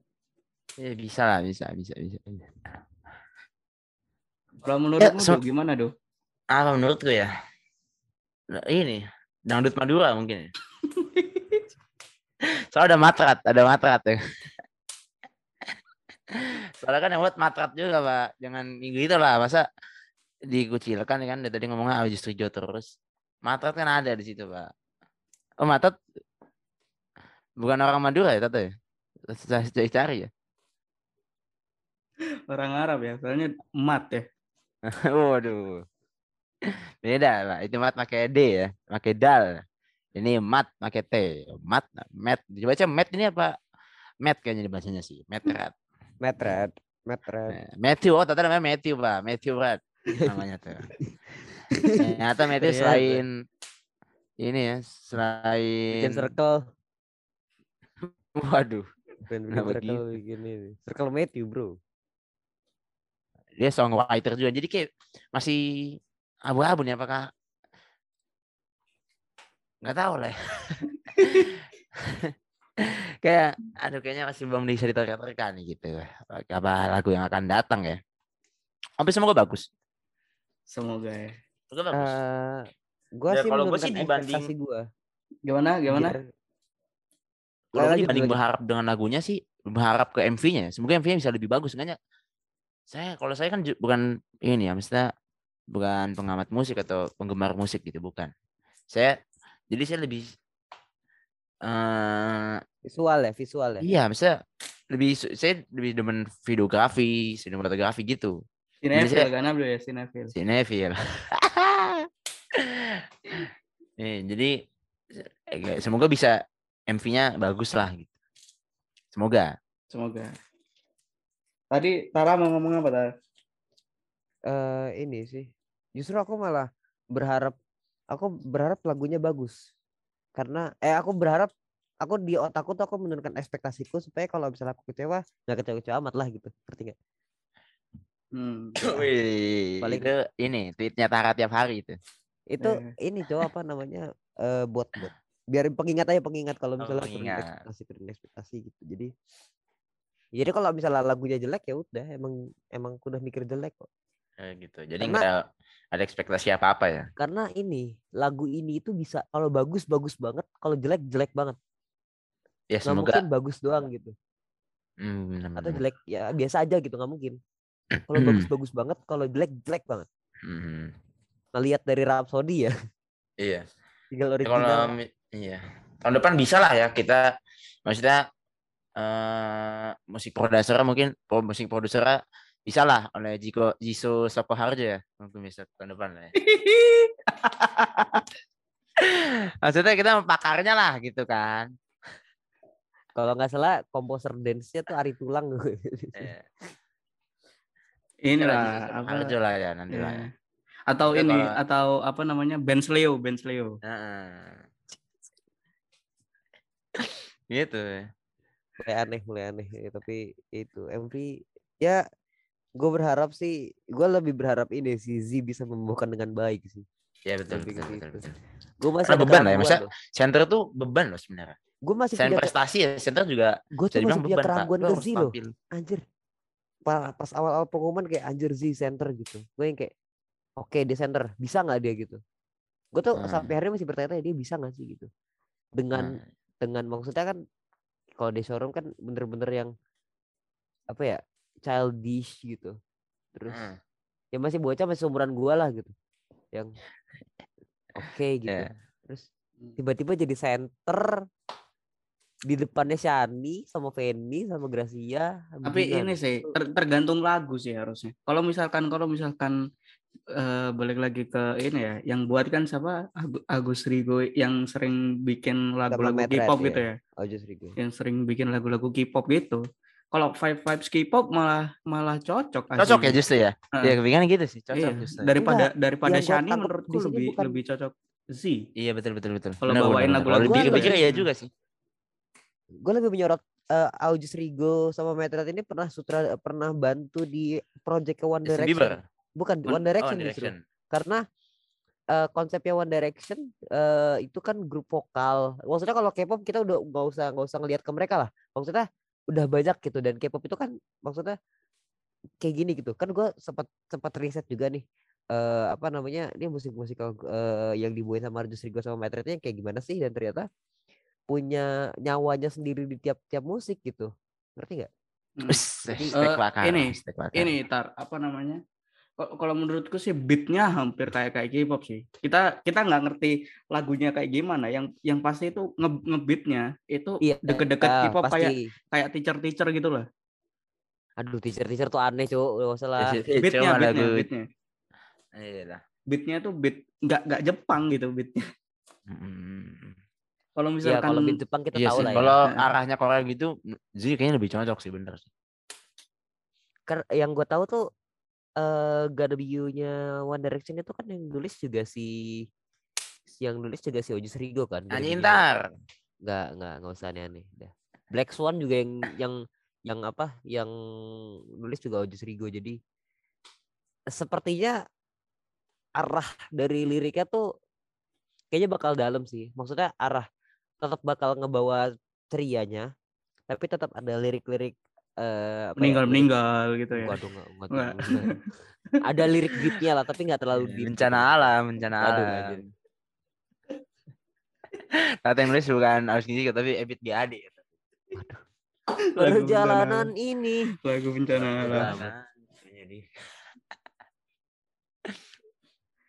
Speaker 2: Ya bisa lah, bisa, bisa, bisa.
Speaker 3: Kalau menurutmu
Speaker 2: so-
Speaker 3: Duh, gimana tuh?
Speaker 2: Apa menurutku ya? Ini dangdut Madura mungkin. ya. Soalnya ada matrat, ada matrat ya. Soalnya kan yang buat matrat juga pak, jangan minggu itu lah masa dikucilkan ya kan dari tadi ngomongnya ah, justru Jo terus. Matrat kan ada di situ pak. Oh matrat bukan orang Madura ya Tata ya? Saya cari ya.
Speaker 3: Orang Arab ya, soalnya emat ya.
Speaker 2: Waduh. Beda lah, itu mat pakai D ya, pakai dal. Ini mat pakai T. Mat, mat. Dibaca mat ini apa? Mat kayaknya dibacanya sih. Metrat.
Speaker 1: Metret. Metret.
Speaker 2: Nah, Matthew, oh ternyata namanya Matthew, Pak. Matthew Rat namanya tuh. Ternyata Matthew
Speaker 1: Ternyata.
Speaker 2: selain ini ya,
Speaker 1: Bikin
Speaker 2: selain
Speaker 1: circle.
Speaker 2: waduh,
Speaker 1: Bikin, bikin
Speaker 2: Kenapa
Speaker 1: circle
Speaker 2: gitu?
Speaker 1: bikin ini. Circle Matthew bro.
Speaker 2: dia songwriter juga. Jadi kayak masih abu-abu nih apakah nggak tahu lah. ya. kayak aduh kayaknya masih belum bisa diterka-terka nih gitu. Apa lagu yang akan datang ya. Tapi semoga bagus.
Speaker 3: Semoga ya.
Speaker 2: Semoga bagus.
Speaker 1: Eh, gua
Speaker 2: Ya,
Speaker 1: sih
Speaker 2: kalau gua sih dibanding-
Speaker 1: gua.
Speaker 3: Gimana? Gimana?
Speaker 2: Kalau gue
Speaker 1: lanjut,
Speaker 2: dibanding berharap dengan lagunya sih berharap ke MV-nya. Semoga MV-nya bisa lebih bagus. Enggaknya saya kalau saya kan bukan ini ya, maksudnya bukan pengamat musik atau penggemar musik gitu, bukan. Saya jadi saya lebih eh
Speaker 1: visual ya, visual ya.
Speaker 2: iya, maksudnya lebih saya lebih demen videografi, sinematografi gitu.
Speaker 3: Sinefil kan Abdul ya, sinefil.
Speaker 2: Cinefil. Nih, jadi eh, semoga bisa MV-nya bagus lah gitu. Semoga.
Speaker 3: Semoga. Tadi Tara mau ngomong apa Tara?
Speaker 1: eh ini sih. Justru aku malah berharap aku berharap lagunya bagus. Karena eh aku berharap aku di otakku tuh aku menurunkan ekspektasiku supaya kalau misalnya aku kecewa nggak kecewa-kecewa amat lah gitu. Ngerti nggak?
Speaker 3: Hmm.
Speaker 2: Wih,
Speaker 1: Paling-
Speaker 2: itu ini tweetnya Tara tiap hari itu.
Speaker 1: Itu
Speaker 3: Eh.
Speaker 1: ini coba apa namanya? eh buat buat biar pengingat aja pengingat kalau
Speaker 2: Oh,
Speaker 1: misalnya turun
Speaker 2: pengingat.
Speaker 1: ekspektasi turun ekspektasi gitu. Jadi jadi kalau misalnya lagunya jelek ya udah emang emang udah mikir jelek kok.
Speaker 2: Eh, gitu. Jadi nggak ada ekspektasi apa-apa ya.
Speaker 1: Karena ini lagu ini itu bisa kalau bagus bagus banget, kalau jelek jelek banget.
Speaker 2: Ya semoga
Speaker 1: mungkin bagus doang gitu.
Speaker 2: Hmm,
Speaker 1: Atau jelek ya biasa aja gitu nggak mungkin. Kalau bagus bagus banget, kalau jelek jelek banget.
Speaker 2: Hmm,
Speaker 1: Nah, lihat dari Rhapsody ya,
Speaker 2: Iya.
Speaker 1: tinggal
Speaker 2: Ya, kalau
Speaker 1: original.
Speaker 2: mi- iya. Tahun depan bisa lah ya kita maksudnya eh musik produser mungkin musik produser bisa lah oleh Jiko Jisoo Sokoharjo ya mungkin bisa tahun depan lah ya. Maksudnya kita pakarnya lah gitu kan.
Speaker 1: Kalau nggak salah komposer dance-nya tuh Ari Tulang.
Speaker 2: Iya.
Speaker 3: Inilah
Speaker 2: Jisoo
Speaker 3: apa?
Speaker 2: Sokoharjo lah ya nanti lah ya.
Speaker 3: ya. Atau
Speaker 2: Maksudnya
Speaker 3: ini
Speaker 2: kalau-
Speaker 3: atau apa namanya? Ben Sleo, Ben Sleo.
Speaker 2: Heeh. Gitu.
Speaker 1: mulai aneh, mulai aneh. Ya, tapi itu MV ya gue berharap sih, gue lebih berharap ini si Z bisa membawakan dengan baik sih.
Speaker 2: Ya betul
Speaker 1: Lebih
Speaker 2: betul, betul,
Speaker 1: situ.
Speaker 2: betul.
Speaker 1: Gue masih
Speaker 2: Karena beban lah ya, masa-
Speaker 1: loh.
Speaker 2: Center tuh beban loh sebenarnya.
Speaker 1: Gue masih
Speaker 2: Selain
Speaker 1: punya,
Speaker 2: prestasi ya, center juga
Speaker 1: gue tuh masih punya keraguan ke Z loh. Anjir. Pa- Pas awal-awal pengumuman kayak anjir Z center gitu. Gue yang kayak oke dia center, bisa nggak dia gitu. Gue tuh
Speaker 2: Hmm.
Speaker 1: sampai hari ini masih bertanya dia bisa nggak sih gitu. Dengan
Speaker 2: Nah,
Speaker 1: dengan maksudnya kan kalau di showroom kan bener-bener yang apa ya childish gitu terus
Speaker 2: hmm.
Speaker 1: ya masih bocah masih seumuran gua lah gitu yang oke gitu
Speaker 2: Ya.
Speaker 1: terus tiba-tiba jadi center di depannya Shani sama Feni sama Gracia
Speaker 3: Tapi ini sih ter- tergantung lagu sih harusnya. Kalau misalkan kalau misalkan eh, balik lagi ke ini ya, yang buat kan siapa Agu- Agus Rigo yang sering bikin lagu-lagu K-pop
Speaker 1: ya.
Speaker 3: gitu ya,
Speaker 1: justru gue
Speaker 3: yang sering bikin lagu-lagu K-pop gitu. Kalau vibe vibes K-pop malah malah cocok
Speaker 2: Cocok ya justru ya.
Speaker 3: Heeh.
Speaker 2: Iya, kepikiran gitu sih, cocok
Speaker 3: Iya,
Speaker 2: justru.
Speaker 3: daripada
Speaker 1: Enggak,
Speaker 3: daripada
Speaker 1: yang gua
Speaker 3: Shani menurutku lebih
Speaker 1: bukan-
Speaker 3: lebih cocok Z.
Speaker 2: Iya betul betul betul.
Speaker 3: Kalau bawain lagu-lagu
Speaker 2: Kalau
Speaker 1: gitu
Speaker 2: dipikir-pikir
Speaker 3: ya.
Speaker 2: ya juga sih.
Speaker 1: gue lebih menyorot eh Aujis Rigo sama Metret ini pernah sutra pernah bantu di project One
Speaker 2: Justin
Speaker 1: Direction.
Speaker 2: Bieber.
Speaker 1: Bukan
Speaker 3: One-
Speaker 1: One Direction,
Speaker 2: Oh,
Speaker 1: justru. Karena eh, konsepnya One Direction eh, itu kan grup vokal. Maksudnya kalau K-pop kita udah nggak usah nggak usah ngelihat ke mereka lah. Maksudnya udah banyak gitu dan K-pop itu kan maksudnya kayak gini gitu. Kan gue sempat sempat riset juga nih eh apa namanya ini musik musikal eh, yang dibuat sama Arjus Rigo sama Metretnya kayak gimana sih dan ternyata punya nyawanya sendiri di tiap-tiap musik gitu. Ngerti nggak?
Speaker 3: Hmm.
Speaker 1: Jadi,
Speaker 2: bakar,
Speaker 3: ini-. Ini tar apa namanya? Kalau menurutku sih beatnya hampir kayak kayak K-pop sih. Kita kita nggak ngerti lagunya kayak gimana. Yang yang pasti itu nge ngebeatnya itu
Speaker 1: Iya.
Speaker 3: deket-deket
Speaker 1: ah,
Speaker 3: K-pop kayak kayak teacher-teacher gitu lah.
Speaker 1: Aduh teacher-teacher tuh aneh cowok. Gak usah lah.
Speaker 2: Iya,
Speaker 3: Beatnya, beatnya,
Speaker 2: lagu-
Speaker 3: beatnya.
Speaker 2: Iya lah.
Speaker 3: Beatnya tuh beat nggak nggak Jepang gitu beatnya.
Speaker 2: Mm.
Speaker 3: Kalau
Speaker 1: Ya
Speaker 3: misalkan
Speaker 1: kalau beat Jepang kita
Speaker 2: Iya
Speaker 1: tahu
Speaker 2: sih,
Speaker 1: lah ya.
Speaker 2: kalau
Speaker 3: Heeh.
Speaker 2: arahnya Korea gitu, Z kayaknya lebih cocok sih bener sih.
Speaker 1: Ker- yang gue tahu tuh eh of You-nya One Direction itu kan yang nulis juga si yang nulis juga si Ojus Rigo kan.
Speaker 2: Anjing
Speaker 1: You-nya.
Speaker 2: ntar.
Speaker 1: Nggak nggak nggak usah aneh-aneh. Dah. Black Swan juga yang yang yang apa? Yang nulis juga Ojus Rigo. Jadi sepertinya arah dari liriknya tuh kayaknya bakal dalam sih. Maksudnya arah tetap bakal ngebawa cerianya, tapi tetap ada lirik-lirik eh ya,
Speaker 3: meninggal
Speaker 1: lirik-
Speaker 3: meninggal gitu ya.
Speaker 1: Waduh, enggak, enggak,
Speaker 3: Enggak.
Speaker 1: enggak. Ada lirik beatnya lah, tapi nggak terlalu deep.
Speaker 2: Bencana
Speaker 1: gitu.
Speaker 2: alam, bencana
Speaker 1: Aduh,
Speaker 2: alam. Kata yang nulis bukan Aus Gizi tapi Ebit GAD.
Speaker 3: Lagu
Speaker 1: Perjalanan ini.
Speaker 3: Lagu bencana alam.
Speaker 1: bencana.
Speaker 2: Jadi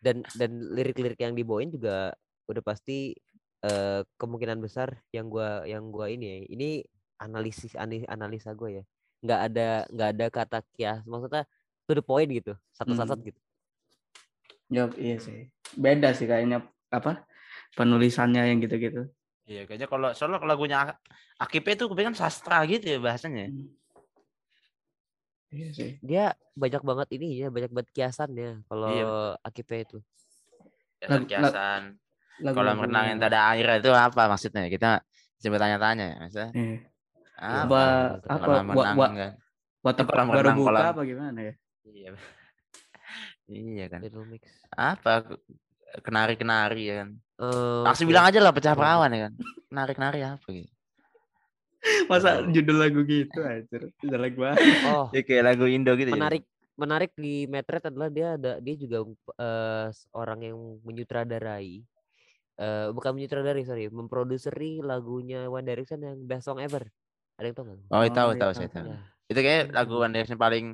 Speaker 1: Dan dan lirik-lirik yang dibawain juga udah pasti eh, kemungkinan besar yang gua yang gua ini ya. Ini analisis analisa gue ya. Nggak ada nggak ada kata kias. Maksudnya to the point gitu. Satu-satu
Speaker 3: Hmm.
Speaker 1: gitu.
Speaker 3: Ya, iya sih. Beda sih kayaknya apa penulisannya yang gitu-gitu.
Speaker 2: Iya, kayaknya kalau soalnya kalau lagunya Ak- Akipe itu kebanyakan sastra gitu ya bahasanya.
Speaker 3: Iya sih.
Speaker 1: Dia banyak banget ini ya, banyak banget kiasannya kalau
Speaker 2: Iya,
Speaker 1: Akipe itu.
Speaker 3: Lagu-
Speaker 2: Kolam
Speaker 3: lagu-
Speaker 2: renang yang tak ada air itu apa maksudnya? Kita coba tanya-tanya ya, maksudnya.
Speaker 3: Iya.
Speaker 2: Apa?
Speaker 3: Ba-
Speaker 1: gitu.
Speaker 3: apa wa-
Speaker 2: kan.
Speaker 3: Waktu
Speaker 2: kolam
Speaker 3: baru buka
Speaker 2: kolam-
Speaker 3: apa gimana ya?
Speaker 2: Iya. iya kan.
Speaker 1: Little Mix.
Speaker 2: Apa kenari-kenari ya kan.
Speaker 1: Eh,
Speaker 2: Langsung bilang aja lah pecah
Speaker 1: Oke.
Speaker 2: perawan ya kan. Kenari-kenari apa gitu.
Speaker 3: Masa judul lagu gitu aja. Jelek banget.
Speaker 1: Oh,
Speaker 2: Ya kayak lagu Indo gitu. ya.
Speaker 1: menarik menarik di Metret adalah dia ada dia juga eh, orang yang menyutradarai eh bukan menyutradarai sorry memproduseri lagunya One Direction yang best song ever ada yang tahu nggak?
Speaker 2: Oh,
Speaker 3: Oh,
Speaker 2: tahu
Speaker 3: iya,
Speaker 2: tahu
Speaker 3: tahu.
Speaker 2: saya tahu.
Speaker 1: Ya,
Speaker 2: Itu kayak
Speaker 1: Hmm.
Speaker 2: lagu One Direction paling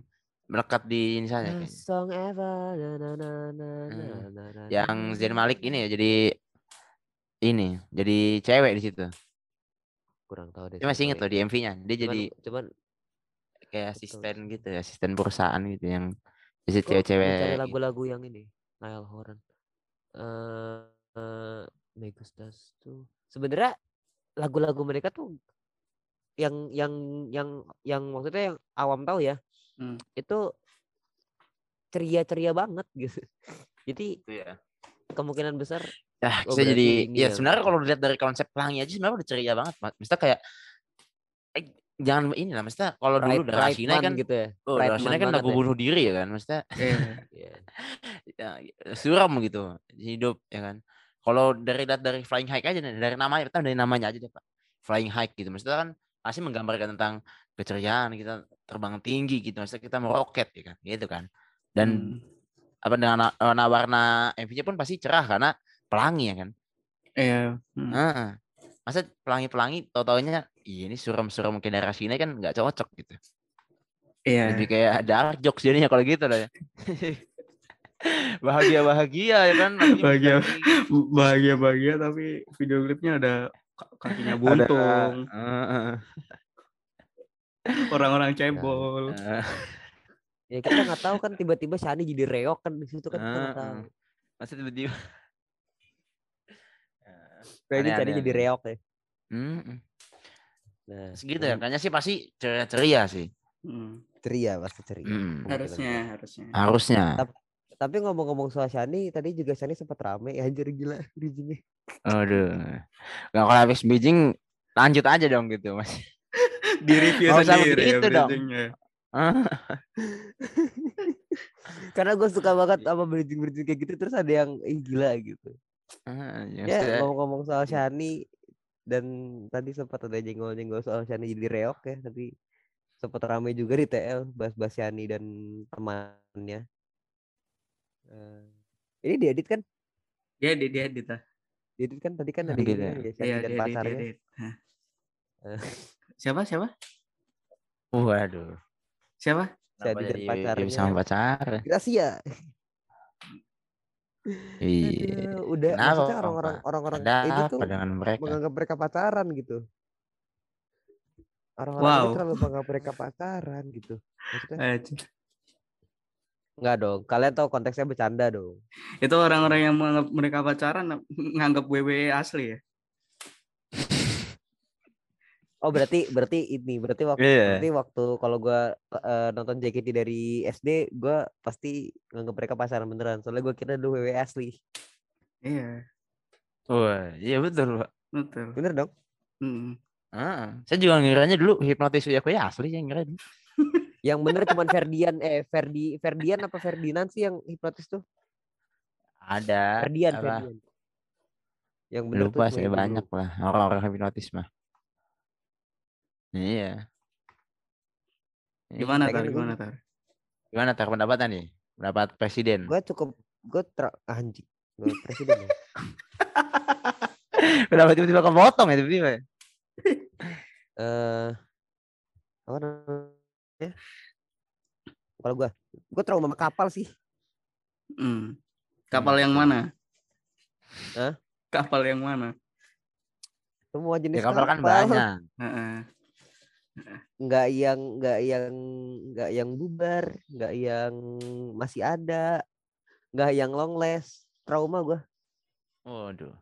Speaker 2: melekat di ini
Speaker 1: best song ever na, na, na, na, na, na, na,
Speaker 2: Yang Zayn Malik ini ya jadi ini jadi cewek di situ.
Speaker 1: kurang tahu deh
Speaker 2: Saya masih inget loh di MV-nya. Dia
Speaker 1: Cuman-
Speaker 2: jadi
Speaker 1: cuman
Speaker 2: kayak
Speaker 1: betul.
Speaker 2: asisten gitu, asisten perusahaan gitu yang jadi
Speaker 1: gua
Speaker 2: cewek-cewek. gitu.
Speaker 1: lagu-lagu yang ini Niall Horan eh eh, Megus Das tuh sebenarnya lagu-lagu mereka tuh yang yang yang yang maksudnya yang awam tahu ya
Speaker 3: Hmm.
Speaker 1: itu ceria-ceria banget gitu jadi
Speaker 2: Gitu ya.
Speaker 1: kemungkinan besar
Speaker 2: Ya,
Speaker 1: Oh, berarti
Speaker 2: jadi ya
Speaker 1: ya.
Speaker 2: sebenarnya kalau dilihat dari konsep pelangi aja sebenarnya udah ceria banget, Mas. Maksudnya kayak eh, jangan ini lah, maksudnya kalau dulu
Speaker 1: right,
Speaker 2: udah
Speaker 1: right
Speaker 2: kan
Speaker 1: gitu ya
Speaker 2: oh,
Speaker 1: right man
Speaker 2: kan lagu
Speaker 1: ya.
Speaker 2: bunuh diri ya kan, maksudnya
Speaker 3: Iya.
Speaker 1: Iya.
Speaker 2: ya, suram gitu hidup ya kan. Kalau dari dari Flying High aja dari namanya, dari namanya aja deh, Pak. Flying High gitu. Maksudnya kan masih menggambarkan tentang keceriaan kita terbang tinggi gitu, maksudnya kita meroket ya kan, gitu kan. Dan
Speaker 3: Hmm.
Speaker 2: apa dengan na- warna-warna MV-nya pun pasti cerah karena pelangi ya kan.
Speaker 3: Iya. Hmm.
Speaker 2: Heeh. Masa pelangi-pelangi tau-taunya "Ih, ini suram-suram mungkin daerah sini kan nggak cocok gitu.
Speaker 3: Iya.
Speaker 2: Lebih kayak dark jokes jadinya kalau gitu lah ya. Bahagia-bahagia ya kan.
Speaker 3: Bahagia.
Speaker 2: pelangi.
Speaker 3: Bahagia-bahagia tapi video klipnya ada ka- kakinya
Speaker 2: Ada,
Speaker 3: buntung,
Speaker 2: heeh,
Speaker 3: orang-orang cebol.
Speaker 2: heeh,
Speaker 1: ya kita nggak tahu kan tiba-tiba Shani jadi reok kan di situ kan kita nggak
Speaker 2: heeh.
Speaker 1: tahu
Speaker 2: Masa tiba-tiba.
Speaker 1: kayaknya
Speaker 2: aneh,
Speaker 1: jadi reok ya
Speaker 2: Mm-mm.
Speaker 1: Nah,
Speaker 2: Segitu ya, kayaknya sih pasti ceria-ceria sih.
Speaker 3: Hmm,
Speaker 1: ceria pasti ceria.
Speaker 2: Hmm.
Speaker 3: Harusnya harusnya.
Speaker 2: Harusnya.
Speaker 1: Tapi ngomong-ngomong soal Shani, tadi juga Shani sempat rame ya anjir gila bridgingnya.
Speaker 2: Aduh. Nggak kalau habis bridging lanjut aja dong gitu, Mas.
Speaker 3: Di review sendiri ya
Speaker 2: begitu dong.
Speaker 1: Karena gue suka banget sama bridging-bridging kayak gitu terus ada yang ih gila gitu.
Speaker 2: ah, ya
Speaker 1: Ya ngomong-ngomong soal Shani dan tadi sempat ada jenggol-jenggol soal Shani jadi reok ya tapi sempat ramai juga di TL bahas-bahas Shani dan temannya. Eh, ini diedit kan?
Speaker 3: Ya dia dia edit lah.
Speaker 1: Diedit kan tadi kan ada
Speaker 2: Edit
Speaker 1: ini
Speaker 2: ya?
Speaker 3: Iya dia
Speaker 1: pasarnya. Eh.
Speaker 3: Siapa siapa?
Speaker 2: Waduh.
Speaker 3: Siapa?
Speaker 1: Dan
Speaker 2: jadi
Speaker 1: pacarnya.
Speaker 2: sama pacar?
Speaker 1: Gracia.
Speaker 2: Iya.
Speaker 1: Udah
Speaker 2: Kenapa,
Speaker 1: maksudnya orang-orang orang-orang
Speaker 2: Ada
Speaker 1: itu tuh
Speaker 2: dengan mereka?
Speaker 1: menganggap mereka pacaran gitu. Orang-orang
Speaker 3: Wow.
Speaker 1: terlalu menganggap mereka pacaran gitu. Maksudnya. Enggak dong. Kalian tahu konteksnya bercanda dong.
Speaker 3: Itu orang-orang yang menganggap mereka pacaran nganggap WWE asli ya.
Speaker 1: Oh berarti berarti ini berarti waktu
Speaker 2: Iya.
Speaker 1: berarti waktu kalau gua eh, nonton JKT dari SD gua pasti nganggap mereka pacaran beneran. Soalnya gua kira dulu WWE asli.
Speaker 3: Iya,
Speaker 2: Wah, iya betul, Pak.
Speaker 3: betul.
Speaker 1: Bener dong?
Speaker 3: Mm.
Speaker 2: Ah, saya juga ngiranya dulu hipnotis Uya Koya asli saya ngira. dulu.
Speaker 1: Yang bener cuman Ferdian eh Ferdi Ferdian apa Ferdinand sih yang hipnotis tuh?
Speaker 2: Ada.
Speaker 1: Ferdian
Speaker 2: apa,
Speaker 1: Ferdian. Yang bener
Speaker 2: Lupa
Speaker 1: cuma
Speaker 2: saya
Speaker 1: itu
Speaker 2: banyak
Speaker 1: dulu.
Speaker 2: lah orang-orang hipnotis mah. Iya. Iya.
Speaker 3: Gimana tar? Gimana tar?
Speaker 2: Gimana tar pendapatan nih? Pendapat presiden.
Speaker 1: Gua cukup gua tra anjing. Gua presiden ya.
Speaker 2: Kenapa tiba-tiba kepotong ya tiba-tiba? ya?
Speaker 1: eh apa namanya? Kalau gua, gua trauma sama kapal sih.
Speaker 3: Hmm. Kapal yang mana?
Speaker 1: Hah?
Speaker 3: Kapal yang mana?
Speaker 1: Semua jenis
Speaker 2: Ya kapal kan banyak.
Speaker 3: Heeh.
Speaker 1: Nggak yang nggak yang nggak yang bubar, nggak yang masih ada, nggak yang long last. Trauma gua.
Speaker 2: Waduh.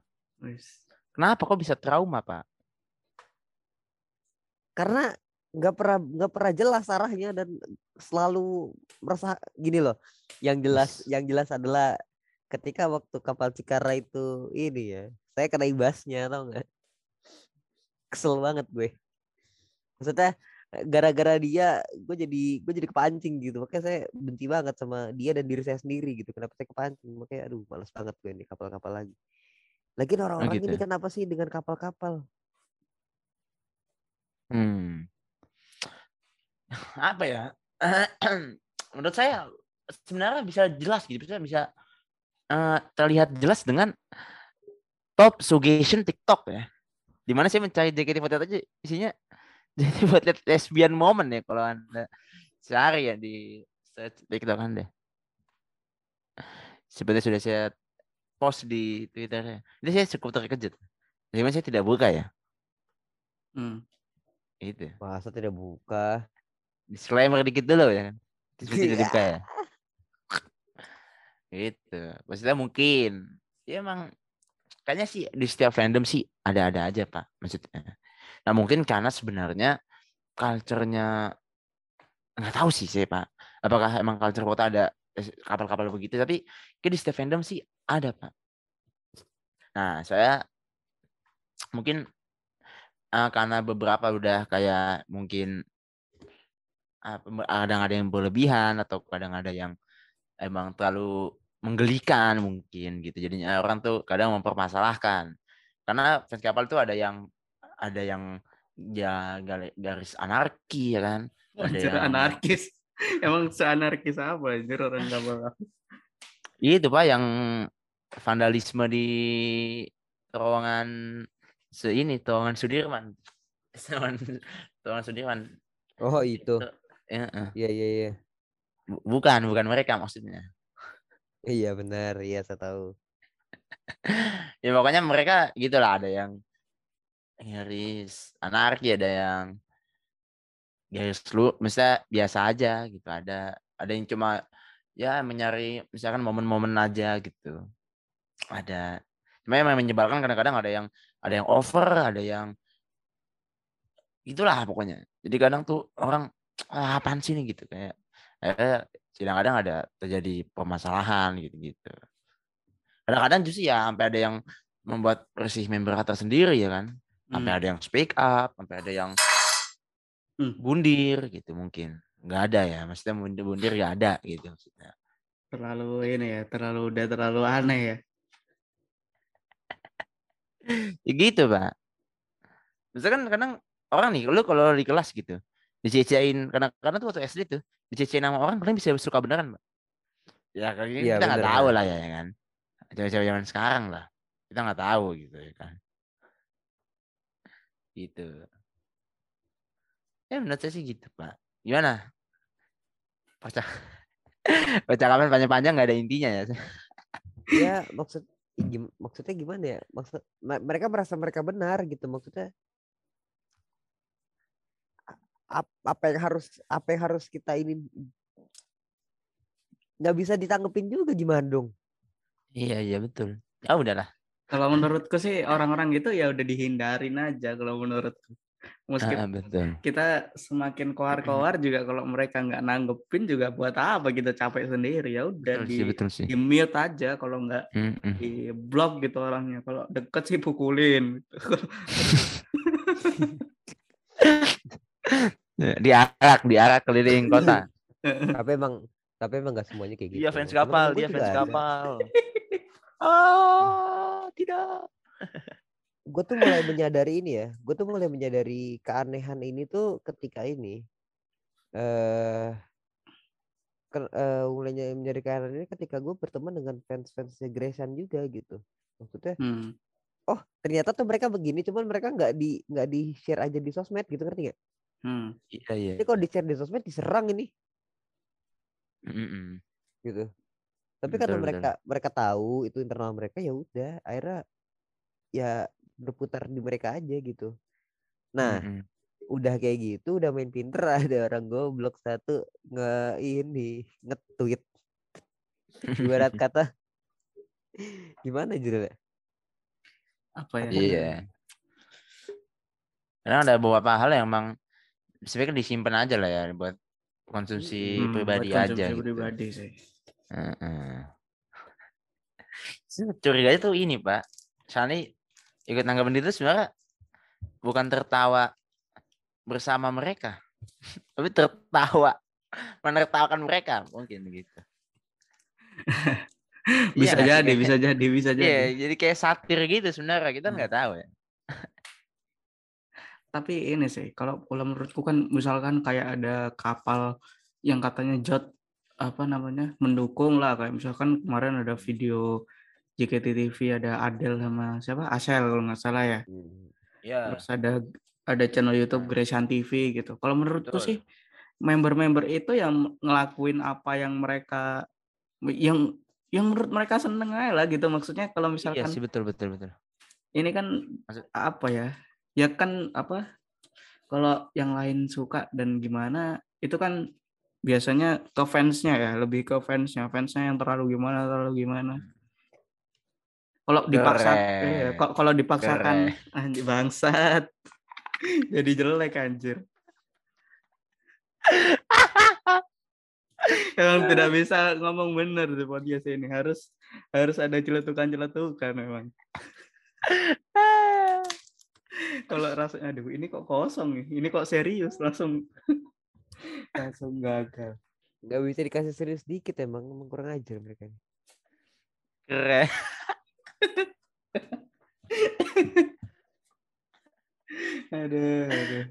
Speaker 2: Kenapa kok bisa trauma, Pak?
Speaker 1: Karena nggak pernah nggak pernah jelas arahnya dan selalu merasa gini loh. Yang jelas yang jelas adalah ketika waktu kapal Cikara itu ini ya, saya kena ibasnya tau nggak? Kesel banget gue. Maksudnya gara-gara dia gue jadi gue jadi kepancing gitu makanya saya benci banget sama dia dan diri saya sendiri gitu kenapa saya kepancing makanya aduh males banget gue nih kapal-kapal lagi lagi orang-orang
Speaker 2: gitu
Speaker 1: ini
Speaker 2: ya?
Speaker 1: kenapa sih dengan kapal-kapal
Speaker 2: Hmm. Apa ya? Menurut saya sebenarnya bisa jelas gitu, bisa bisa eh, terlihat jelas dengan top suggestion TikTok ya. Di mana saya mencari JKT48 aja isinya jadi buat lihat lesbian moment ya kalau anda cari ya di search TikTok anda. Seperti sudah saya post di Twitter. Itu saya cukup terkejut. Jadi saya tidak buka ya.
Speaker 3: Hmm.
Speaker 2: Itu.
Speaker 1: masa tidak buka
Speaker 2: disclaimer dikit dulu ya kan.
Speaker 1: Iya.
Speaker 2: dibuka ya. Gitu. Maksudnya mungkin ya emang kayaknya sih di setiap fandom sih ada-ada aja pak maksudnya. Nah mungkin karena sebenarnya culture-nya nggak tahu sih saya pak. Apakah emang culture kota ada eh, kapal-kapal begitu? Tapi kayak di setiap fandom sih ada pak. Nah saya mungkin eh, karena beberapa udah kayak mungkin kadang ada yang berlebihan atau kadang ada yang emang terlalu menggelikan mungkin gitu jadinya orang tuh kadang mempermasalahkan karena fans kapal tuh ada yang ada yang ya garis anarki ya kan ada
Speaker 3: Anjir
Speaker 2: yang
Speaker 3: anarkis. Emang seanarkis apa anjir orang kapal?
Speaker 2: itu pak yang vandalisme di terowongan se ini terowongan Sudirman terowongan terowongan Sudirman
Speaker 1: oh itu
Speaker 2: eh.
Speaker 1: Iya iya iya.
Speaker 2: Bu- bukan bukan mereka maksudnya.
Speaker 1: Iya benar. Iya saya tahu.
Speaker 2: Ya pokoknya mereka gitulah ada yang garis anarki ada yang garis lu misalnya biasa aja gitu ada ada yang cuma ya mencari misalkan momen-momen aja gitu. Ada cuma yang menyebalkan kadang-kadang ada yang ada yang over ada yang itulah pokoknya. Jadi kadang tuh orang ah, apaan sih nih gitu kayak eh kadang-kadang ada terjadi permasalahan gitu gitu kadang-kadang justru ya sampai ada yang membuat bersih member kata sendiri ya kan? Sampai
Speaker 3: Hmm.
Speaker 2: ada yang speak up sampai ada yang
Speaker 3: Hmm.
Speaker 2: bundir gitu mungkin. Nggak ada ya maksudnya bundir bundir nggak ada gitu maksudnya.
Speaker 3: Terlalu ini ya terlalu udah terlalu aneh ya.
Speaker 2: Ya gitu pak. Misalkan kadang orang nih lu kalau di kelas gitu dicecein karena karena tuh waktu SD tuh dicecein sama orang kalian bisa suka beneran pak ya gitu
Speaker 1: Iya,
Speaker 2: kita nggak tahu lah ya ya kan. Cewek-cewek zaman sekarang lah kita nggak tahu gitu ya kan. Gitu. Ya menurut saya sih gitu pak. Gimana? Baca percakapan panjang-panjang nggak ada intinya ya.
Speaker 1: Ya maksud maksudnya gimana ya? Maksud me- mereka merasa mereka benar gitu maksudnya apa yang harus apa yang harus kita ini nggak bisa ditanggepin juga gimana dong?
Speaker 2: Iya iya betul. Ya udahlah.
Speaker 3: Kalau menurutku sih orang-orang gitu ya udah dihindarin aja kalau menurutku. Meski
Speaker 2: Ah, betul.
Speaker 3: kita semakin koar-koar juga kalau mereka nggak nanggepin juga buat apa kita capek sendiri. Ya udah di
Speaker 2: sih betul sih.
Speaker 3: di mute aja kalau nggak
Speaker 2: Mm-mm.
Speaker 3: di blok gitu orangnya. Kalau deket sih pukulin
Speaker 2: diarak diarak keliling kota.
Speaker 1: Tapi emang tapi emang nggak semuanya kayak gitu.
Speaker 2: dia fans kapal dia fans
Speaker 1: ada.
Speaker 2: kapal. Ah tidak.
Speaker 1: Gue tuh mulai menyadari ini ya. Gue tuh mulai menyadari keanehan ini tuh ketika ini eh ke- eh, mulai ny- menyadari keanehan ini ketika gue berteman dengan fans-fansnya Grayson juga gitu. Maksudnya
Speaker 3: Hmm.
Speaker 1: oh ternyata tuh mereka begini cuman mereka nggak di nggak di share aja di sosmed gitu ngerti nggak
Speaker 3: Hmm.
Speaker 2: iya iya
Speaker 1: jadi kalau di share di sosmed diserang ini
Speaker 2: Mm-mm.
Speaker 1: gitu tapi karena
Speaker 2: Betul, betul.
Speaker 1: mereka mereka tahu itu internal mereka ya udah akhirnya ya berputar di mereka aja gitu nah
Speaker 2: Mm-mm.
Speaker 1: udah kayak gitu udah main pinter ada orang goblok satu nge ini nge-tweet ibarat kata gimana judulnya
Speaker 3: apa ya
Speaker 2: iya karena ada beberapa hal yang emang sebenarnya disimpan aja lah ya buat konsumsi
Speaker 3: Hmm, buat
Speaker 2: pribadi
Speaker 3: konsumsi
Speaker 2: aja gitu.
Speaker 3: pribadi sih
Speaker 2: Heeh. Saya Curiganya tuh ini pak, Shani ikut nanggapin itu sebenarnya bukan tertawa bersama mereka, tapi tertawa menertawakan mereka mungkin gitu.
Speaker 3: bisa
Speaker 2: sih?
Speaker 3: jadi
Speaker 2: Kayak-
Speaker 3: bisa jadi bisa jadi
Speaker 2: Iya, jadi kayak satir gitu sebenarnya kita nggak tahu ya.
Speaker 3: Tapi ini sih kalau kalau menurutku kan misalkan kayak ada kapal yang katanya jod apa namanya mendukung lah kayak misalkan kemarin ada video JKT TV ada Adele sama siapa Asel kalau nggak salah ya
Speaker 2: Iya.
Speaker 3: terus ada ada channel YouTube Grayson TV gitu kalau menurutku
Speaker 2: Betul.
Speaker 3: sih member-member itu yang ngelakuin apa yang mereka yang yang menurut mereka seneng aja lah gitu maksudnya kalau
Speaker 2: Iya
Speaker 3: misalkan
Speaker 2: sih betul betul betul.
Speaker 3: ini kan
Speaker 2: Maksud-
Speaker 3: apa ya ya kan apa kalau yang lain suka dan gimana itu kan biasanya ke fansnya ya lebih ke fansnya. Fansnya yang terlalu gimana terlalu gimana. Kalau dipaksa kok- kalau dipaksakan
Speaker 2: Keren.
Speaker 3: anjir bangsat. Jadi jelek anjir. Emang tidak bisa ngomong bener di podcast ini. Harus harus ada celetukan-celetukan memang. Kalau rasanya aduh ini kok kosong nih, ini kok serius langsung langsung gagal.
Speaker 1: nggak bisa dikasih serius dikit emang emang kurang ajar mereka ini.
Speaker 2: Keren.
Speaker 3: Aduh, aduh.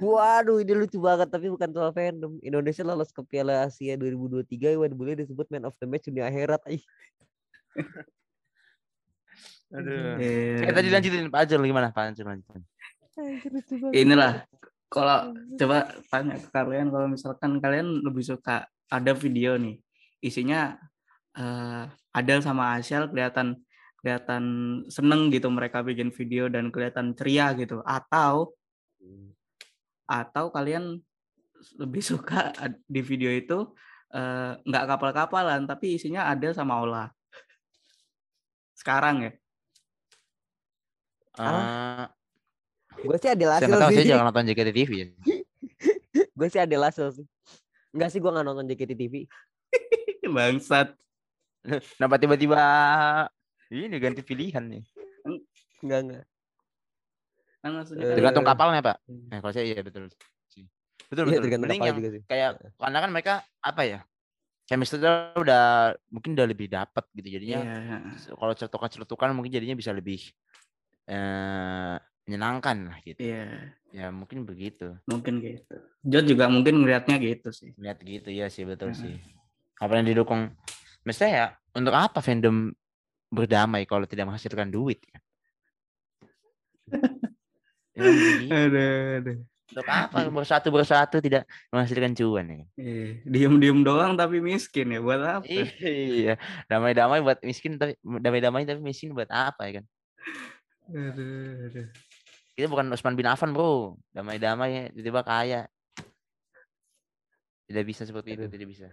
Speaker 1: Waduh, ini lucu banget tapi bukan soal fandom. Indonesia lolos ke Piala Asia 2023 Iwan Bule disebut man of the match dunia akhirat.
Speaker 2: Aduh.
Speaker 3: Eh,
Speaker 2: Kayak tadi lanjutin Pak Ajul gimana Pak Ajul lanjutin.
Speaker 1: banget.
Speaker 3: Inilah kalau coba tanya ke kalian kalau misalkan kalian lebih suka ada video nih isinya eh Adel sama Asyal kelihatan kelihatan seneng gitu mereka bikin video dan kelihatan ceria gitu atau atau kalian lebih suka di video itu eh, nggak kapal-kapalan tapi isinya Adel sama Ola sekarang ya
Speaker 2: Eh,
Speaker 1: Gue sih adil
Speaker 2: nggak tahu, saya
Speaker 1: sih.
Speaker 2: jangan nonton JKT-TV ya.
Speaker 1: Gue sih adil hasil sih. Enggak sih gue nggak nonton JKT TV.
Speaker 3: Bangsat.
Speaker 2: Kenapa tiba-tiba ini ganti pilihan nih?
Speaker 1: Enggak enggak.
Speaker 3: Kan maksudnya kan
Speaker 2: Tergantung kapalnya, Pak.
Speaker 3: Hmm.
Speaker 2: Eh, kalau saya iya betul. sih. Betul,
Speaker 1: Iya
Speaker 2: betul.
Speaker 1: tergantung
Speaker 2: Mending
Speaker 1: kapal
Speaker 2: yang
Speaker 1: juga sih.
Speaker 2: kayak karena kan mereka apa ya? Chemistry udah mungkin udah lebih dapat gitu jadinya.
Speaker 3: Iya.
Speaker 2: Kalau celutukan-celutukan mungkin jadinya bisa lebih eh menyenangkan lah gitu.
Speaker 3: Iya,
Speaker 2: Ya mungkin begitu.
Speaker 3: mungkin gitu. Jod juga mungkin ngelihatnya gitu sih.
Speaker 2: Lihat gitu ya sih betul
Speaker 3: Heeh.
Speaker 2: sih. Apa yang didukung? Mestinya ya untuk apa fandom berdamai kalau tidak menghasilkan duit kan? Emang begitu.
Speaker 3: Aduh, aduh.
Speaker 2: Untuk apa bersatu bersatu tidak menghasilkan cuan ya?
Speaker 3: Iya, diem-diem doang tapi miskin ya buat apa?
Speaker 2: Iya, damai-damai buat miskin tapi damai-damai tapi miskin buat apa ya kan?
Speaker 3: Aduh, aduh.
Speaker 2: Kita bukan Usman bin Affan, Bro. Damai-damai tiba-tiba kaya. Tidak bisa seperti itu,
Speaker 1: Aduh.
Speaker 2: tidak bisa.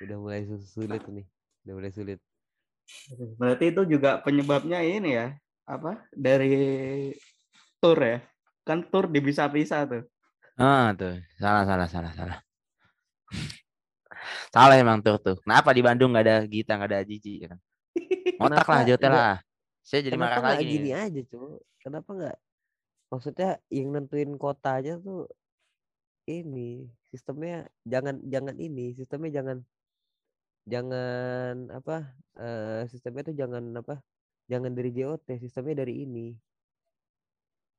Speaker 1: Udah mulai sulit nih. Udah mulai sulit.
Speaker 3: Berarti itu juga penyebabnya ini ya, apa? Dari tour ya. Kan tour dipisah-pisah tuh.
Speaker 2: Ah, tuh. Salah, salah, salah, salah. salah emang tuh tuh. Kenapa di Bandung nggak ada Gita, nggak ada Jiji ya kan? Ngotak lah,
Speaker 1: nggak-
Speaker 2: lah. Saya jadi
Speaker 1: Kenapa
Speaker 2: marah lagi
Speaker 1: gini aja, Cuk? Kenapa nggak? Maksudnya yang nentuin kotanya tuh ini sistemnya jangan jangan ini sistemnya jangan jangan apa eh sistemnya tuh jangan apa jangan dari JOT sistemnya dari ini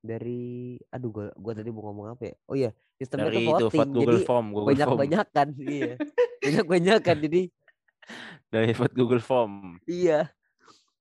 Speaker 1: dari aduh gua gua tadi mau ngomong apa ya oh iya sistemnya
Speaker 2: Dari
Speaker 1: tuh
Speaker 2: itu
Speaker 1: voting
Speaker 2: vote Google
Speaker 1: jadi
Speaker 2: Form, Google
Speaker 1: banyak
Speaker 2: Form.
Speaker 1: banyakan iya banyak banyakan jadi
Speaker 2: Dari vote Google Form.
Speaker 1: iya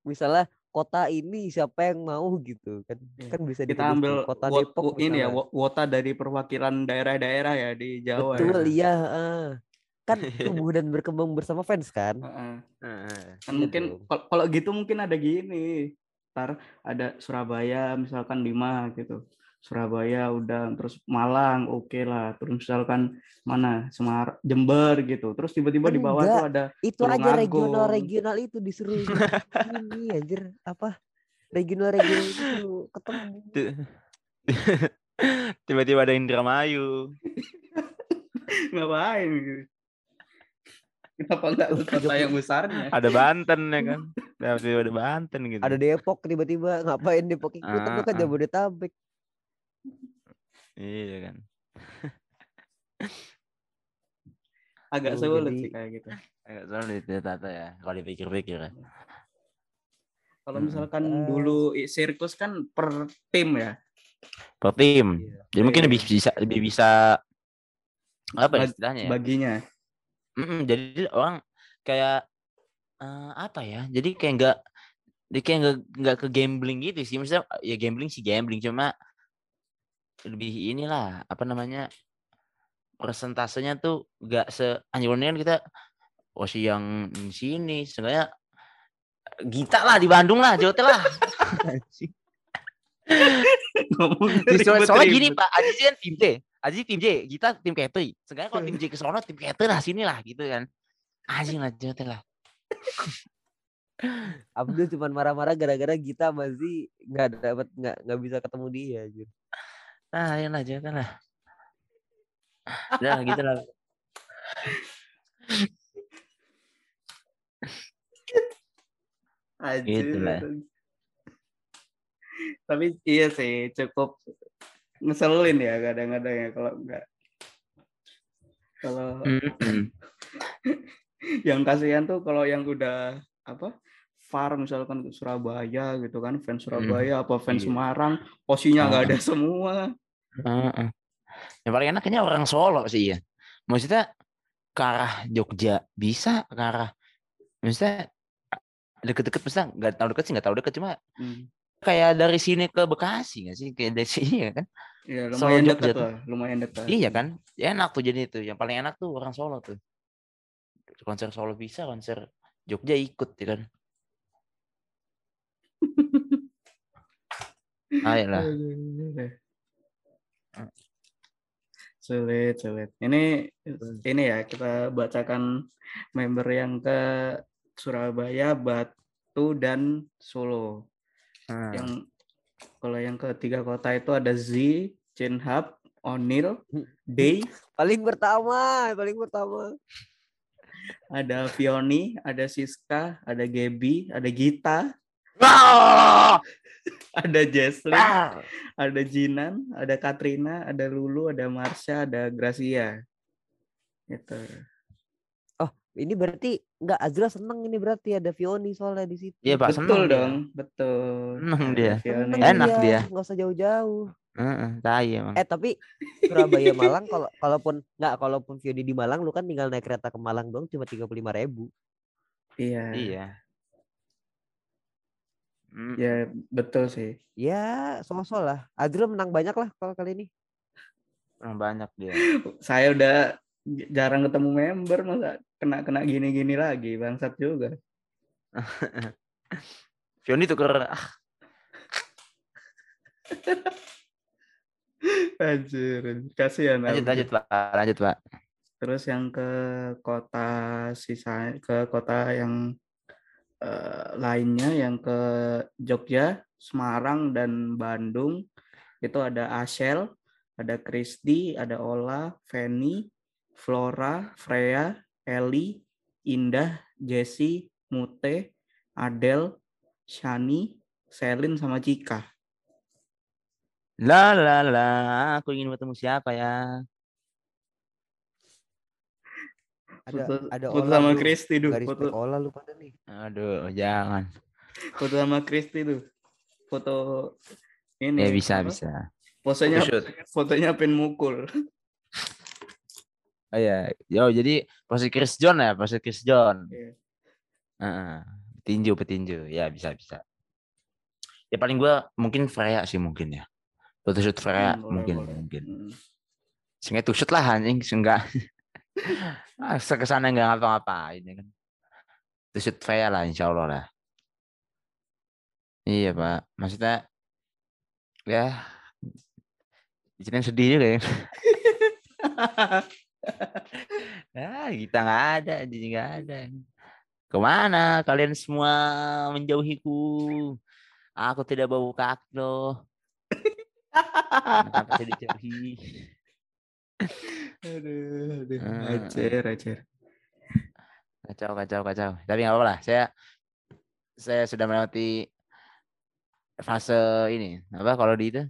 Speaker 1: misalnya kota ini siapa yang mau gitu kan
Speaker 3: Iya.
Speaker 1: kan bisa
Speaker 3: Kita ambil
Speaker 1: kota
Speaker 3: wo-
Speaker 1: Depok
Speaker 3: wo- ini ya,
Speaker 1: misalnya.
Speaker 3: wo- wota dari perwakilan daerah-daerah ya di Jawa
Speaker 1: betul
Speaker 3: ya.
Speaker 1: iya kan tumbuh dan berkembang bersama fans kan
Speaker 3: Heeh.
Speaker 2: Heeh.
Speaker 3: Kan
Speaker 1: Iya
Speaker 3: mungkin kalau gitu mungkin ada gini. Ntar ada Surabaya misalkan lima gitu. Surabaya udah terus Malang oke lah. Terus misalkan mana Semar Jember gitu. Terus tiba-tiba di bawah tuh ada
Speaker 1: itu aja regional regional itu disuruh ini anjir apa regional regional itu ketemu.
Speaker 2: Tiba-tiba ada Indramayu.
Speaker 3: ngapain gitu. Kenapa enggak kota yang besarnya?
Speaker 2: Ada Banten ya kan. Tiba-tiba ada Banten gitu.
Speaker 1: ada Depok tiba-tiba ngapain Depok ikutan lu kan
Speaker 2: Ah, ah.
Speaker 1: Jabodetabek
Speaker 2: Iya kan.
Speaker 3: Agak
Speaker 1: Tuh,
Speaker 3: sulit
Speaker 1: jadi-
Speaker 3: sih kayak gitu.
Speaker 2: Agak sulit ya Tata ya. Kalau dipikir-pikir ya.
Speaker 3: Kalau
Speaker 2: Mm-mm.
Speaker 3: misalkan
Speaker 1: Eh.
Speaker 3: dulu i- sirkus kan per tim ya.
Speaker 2: Per tim.
Speaker 1: Iya.
Speaker 2: Jadi mungkin
Speaker 3: Iya.
Speaker 2: lebih bisa lebih bisa apa ya istilahnya ya?
Speaker 3: Baginya.
Speaker 2: Mm-mm, jadi orang kayak eh, apa ya? Jadi kayak enggak dia kayak nggak nggak ke gambling gitu sih. Maksudnya ya gambling sih gambling cuma lebih inilah apa namanya persentasenya tuh nggak se anjurnya kan kita oh si yang di sini sebenarnya Gita lah di Bandung lah Jawa lah Di soal- soalnya gini. Pak Aziz kan tim J Aziz tim J Gita tim Ketri Sebenarnya kalau tim J ke sono tim Ketri lah sini lah gitu kan Anjing lah Jawa lah
Speaker 1: Abdul cuma marah-marah gara-gara Gita masih nggak dapat nggak nggak bisa ketemu dia anjir.
Speaker 2: Nah, ya lah, jangan lah. Udah gitu lah. Gitu lah.
Speaker 3: Tapi iya sih cukup ngeselin ya kadang-kadang ya kalau enggak. Kalau yang kasihan tuh kalau yang udah apa far misalkan ke Surabaya gitu kan fans Surabaya apa fans
Speaker 2: Iya.
Speaker 3: Semarang posisinya nggak
Speaker 2: Ah.
Speaker 3: ada semua
Speaker 2: Heeh. Yang paling enak kayaknya orang Solo sih ya. Maksudnya ke arah Jogja bisa ke arah maksudnya deket-deket bisa nggak tahu deket sih nggak tahu deket cuma
Speaker 3: Hmm.
Speaker 2: kayak dari sini ke Bekasi nggak sih kayak dari sini ya kan
Speaker 3: ya
Speaker 2: Solo
Speaker 3: lumayan
Speaker 2: Jogja
Speaker 3: dekat
Speaker 2: tuh.
Speaker 3: lah lumayan dekat
Speaker 2: iya kan ya enak tuh jadi itu yang paling enak tuh orang Solo tuh konser Solo bisa konser Jogja ikut ya kan ayolah
Speaker 3: sulit sulit ini ini ya kita bacakan member yang ke Surabaya Batu dan Solo
Speaker 2: Hmm.
Speaker 3: yang Kalau yang ketiga kota itu ada Z, Chin Hub, O'Neill,
Speaker 1: Hmm.
Speaker 3: Day,
Speaker 1: Paling pertama, paling pertama.
Speaker 3: ada Vioni, ada Siska, ada Gaby, ada Gita! Ada Jesslyn,
Speaker 2: Ah!
Speaker 3: ada Jinan, ada Katrina, ada Lulu, ada Marsha, ada Gracia. Gitu.
Speaker 1: Ini berarti nggak Azra seneng ini berarti ada Vioni soalnya di situ.
Speaker 2: Iya, Pak,
Speaker 3: betul
Speaker 2: seneng dia.
Speaker 3: dong, betul.
Speaker 2: Seneng dia.
Speaker 1: Seneng
Speaker 2: Enak dia.
Speaker 1: Nggak usah jauh-jauh.
Speaker 2: Heeh, tai emang.
Speaker 1: Eh tapi Surabaya Malang kalau kalaupun nggak kalaupun Vioni di Malang lu kan tinggal naik kereta ke Malang dong cuma tiga puluh lima ribu.
Speaker 3: Iya,
Speaker 2: Iya. Mm,
Speaker 3: ya betul sih.
Speaker 1: Ya sosok lah. Azra menang banyak lah kalau kali ini.
Speaker 2: Kurang banyak dia.
Speaker 3: Saya udah jarang ketemu member masa kena kena gini-gini lagi bangsat juga.
Speaker 2: Fioni tuker ah,
Speaker 3: Anjir, kasihan.
Speaker 2: lanjut lanjut Pak. Lanjut Pak.
Speaker 3: Terus yang ke kota sisa ke kota yang eh, lainnya yang ke Jogja, Semarang dan Bandung itu ada Ashel, ada Kristi, ada Ola, Feni, Flora, Freya, Eli, Indah, Jessie, Mute, Adel, Shani, Selin sama Cika.
Speaker 2: La la la, aku ingin bertemu siapa ya?
Speaker 1: Ada
Speaker 3: Foto-
Speaker 1: ada
Speaker 3: foto
Speaker 1: Ola
Speaker 3: sama
Speaker 1: lu.
Speaker 3: Kristi tuh,
Speaker 1: Garis
Speaker 3: foto,
Speaker 1: Ola lu pada nih.
Speaker 2: Aduh, jangan.
Speaker 3: foto sama Kristi tuh. Foto ini.
Speaker 2: Ya bisa
Speaker 3: apa?
Speaker 2: bisa.
Speaker 3: Posenya
Speaker 2: Photoshoot.
Speaker 3: fotonya pin mukul.
Speaker 2: Oh iya, yo jadi pose Chris John ya, pose Chris John.
Speaker 3: Iya.
Speaker 2: Heeh. Petinju, petinju. Ya bisa bisa. Ya paling gua mungkin Freya sih mungkin ya. Photoshoot Freya
Speaker 3: Hmm,
Speaker 2: mungkin
Speaker 3: boleh.
Speaker 2: mungkin.
Speaker 3: Hmm.
Speaker 2: Sehingga tuh shoot lah anjing, enggak. Ah, ke sana enggak ngapa-ngapain ya kan. Tuh shoot Freya lah insya Allah lah. Iya pak, maksudnya ya Diceritain sedih juga ya. ah, kita nggak ada, jadi nggak ada. Ke mana kalian semua menjauhiku? Aku tidak bau kaki loh. Kenapa saya dijauhi?
Speaker 3: Aduh, aduh. Acer, acer.
Speaker 2: Kacau, kacau, kacau. Tapi nggak apa-apa lah. Saya saya sudah melewati fase ini. Apa kalau di itu?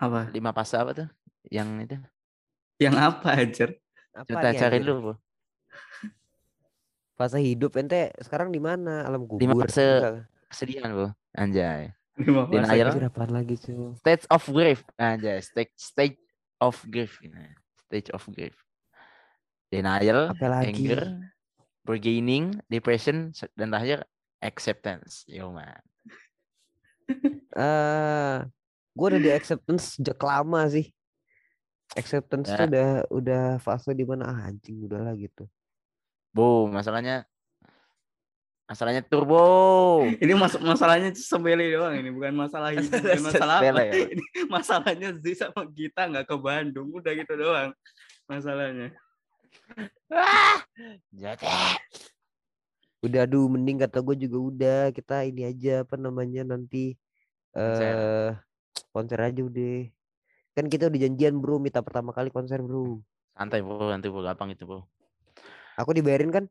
Speaker 3: Apa?
Speaker 2: Lima fase apa tuh? Yang itu?
Speaker 3: Yang apa, acer?
Speaker 1: Apa
Speaker 2: cari dulu. Bu.
Speaker 1: Fase hidup ente sekarang di mana? Alam kubur.
Speaker 2: Lima fase kesedihan, Bu. Anjay.
Speaker 3: Lima
Speaker 2: Denial.
Speaker 1: lagi cuy?
Speaker 2: Stage of grief. Anjay, stage stage of grief. Stage of grief. Denial,
Speaker 1: Apa lagi?
Speaker 2: anger, bargaining, depression, dan terakhir acceptance. Yo man.
Speaker 1: Eh, gue udah di acceptance sejak lama sih. Acceptance
Speaker 2: Ya.
Speaker 1: tuh udah udah fase di mana ah, anjing udahlah gitu.
Speaker 2: Bu, masalahnya masalahnya turbo.
Speaker 3: Ini mas masalahnya sepele doang ini, bukan masalah hidup, bukan masalah apa.
Speaker 2: Ya?
Speaker 3: Ini masalahnya Z sama Gita nggak ke Bandung, udah gitu doang masalahnya.
Speaker 2: Ah.
Speaker 1: Udah aduh mending kata gue juga udah kita ini aja apa namanya nanti
Speaker 2: Konser.
Speaker 1: eh konser aja udah. Kan kita udah janjian bro minta pertama kali konser bro.
Speaker 2: Santai bro, nanti bro, gampang itu bro.
Speaker 1: Aku dibayarin kan?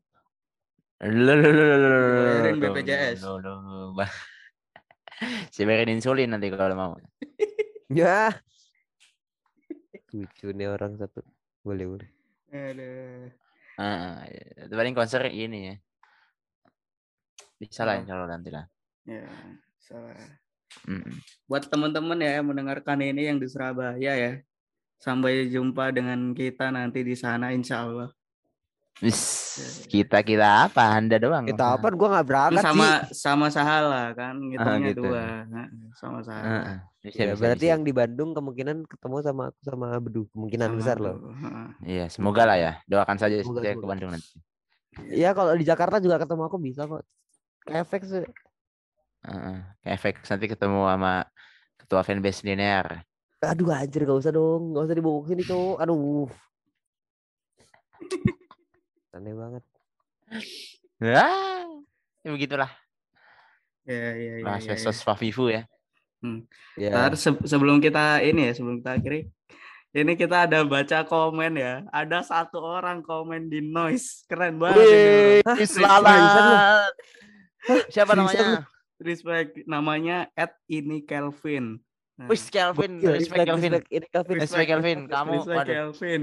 Speaker 3: Bayarin BPJS.
Speaker 2: Saya bayarin insulin nanti kalau mau.
Speaker 1: Ya. Lucu nih orang satu. Boleh boleh.
Speaker 3: Aduh.
Speaker 2: Ah, paling konser ini ya. Bisa lah insya Allah nanti lah.
Speaker 3: Ya, salah.
Speaker 2: Mm.
Speaker 3: Buat teman-teman ya yang mendengarkan ini yang di Surabaya ya. Sampai jumpa dengan kita nanti di sana insya Allah.
Speaker 2: Wis, kita kita apa? Anda doang.
Speaker 1: Kita apa? Gue nggak berangkat
Speaker 3: sama
Speaker 1: sih.
Speaker 3: sama sahala kan ngitungnya
Speaker 2: gitu.
Speaker 3: dua. Nah, sama sahala.
Speaker 2: Heeh. Bisa,
Speaker 1: Ya,
Speaker 2: bisa,
Speaker 1: berarti
Speaker 2: bisa.
Speaker 1: yang di Bandung kemungkinan ketemu sama aku sama Bedu. Kemungkinan
Speaker 3: Sama
Speaker 1: besar loh.
Speaker 2: Iya, semoga lah ya. Doakan saja
Speaker 1: Semoga,
Speaker 2: saya ke
Speaker 1: semoga.
Speaker 2: Bandung nanti.
Speaker 1: Ya kalau di Jakarta juga ketemu aku bisa kok. Efek sih.
Speaker 2: Heeh. Kayak efek nanti ketemu sama ketua fanbase linear.
Speaker 1: Aduh anjir gak usah dong. Gak usah dibawa ke sini cowok. Aduh. Aneh banget.
Speaker 2: Ya begitulah.
Speaker 3: Ya, ya, ya,
Speaker 2: Bahasa
Speaker 3: ya, ya.
Speaker 2: sos Favivu ya.
Speaker 1: Ya.
Speaker 3: Ntar se- sebelum kita ini ya, sebelum kita akhiri, ini kita ada baca komen ya. Ada satu orang komen di noise, keren banget.
Speaker 2: Wih, selamat. Siapa namanya?
Speaker 3: Respect, namanya at ini Kelvin. Nah,
Speaker 2: Wis Kelvin, respect Kelvin.
Speaker 1: Ini Kelvin.
Speaker 2: Respect Kelvin, kamu
Speaker 3: respect
Speaker 2: waduh,
Speaker 3: Kelvin.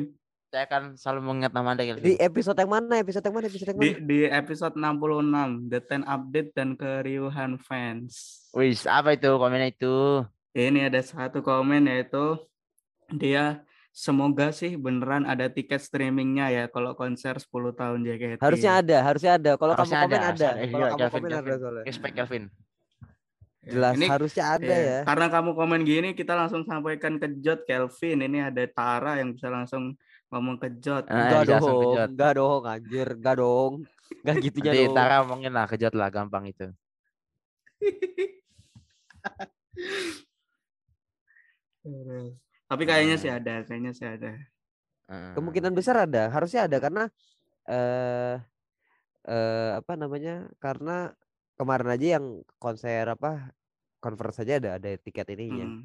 Speaker 2: Saya akan selalu mengingat nama Anda
Speaker 1: Di episode yang mana? Episode yang mana? Episode yang
Speaker 3: Di,
Speaker 1: mana?
Speaker 3: di episode 66, The 10 Update dan keriuhan fans.
Speaker 2: Wis, apa itu komennya itu?
Speaker 3: Ini ada satu komen yaitu dia semoga sih beneran ada tiket streamingnya ya kalau konser 10 tahun JKT.
Speaker 1: Harusnya ada, harusnya ada. Kalau kamu komen
Speaker 2: ada,
Speaker 1: ada.
Speaker 2: harusnya
Speaker 1: Kalau
Speaker 2: ada.
Speaker 1: kamu
Speaker 2: Kelvin,
Speaker 1: komen ada
Speaker 2: Kelvin.
Speaker 1: soalnya.
Speaker 2: Respect Kelvin.
Speaker 3: Ya,
Speaker 1: Jelas
Speaker 3: ini
Speaker 1: harusnya ada
Speaker 3: Iya,
Speaker 1: ya.
Speaker 3: Karena kamu komen gini, kita langsung sampaikan ke Jot Kelvin. Ini ada Tara yang bisa langsung ngomong ke Jot.
Speaker 2: Ah,
Speaker 1: Enggak
Speaker 2: langsung
Speaker 1: dong,
Speaker 2: kejot.
Speaker 1: enggak dong, anjir, enggak dong. Enggak gitunya
Speaker 2: Nanti
Speaker 1: dong.
Speaker 2: Tara mungkin lah kejot lah gampang itu.
Speaker 3: Tapi kayaknya sih ada, kayaknya sih ada.
Speaker 2: Heeh.
Speaker 1: Kemungkinan besar ada, harusnya ada karena eh eh apa namanya? Karena kemarin aja yang konser apa conference aja ada ada tiket ininya.
Speaker 3: Hmm,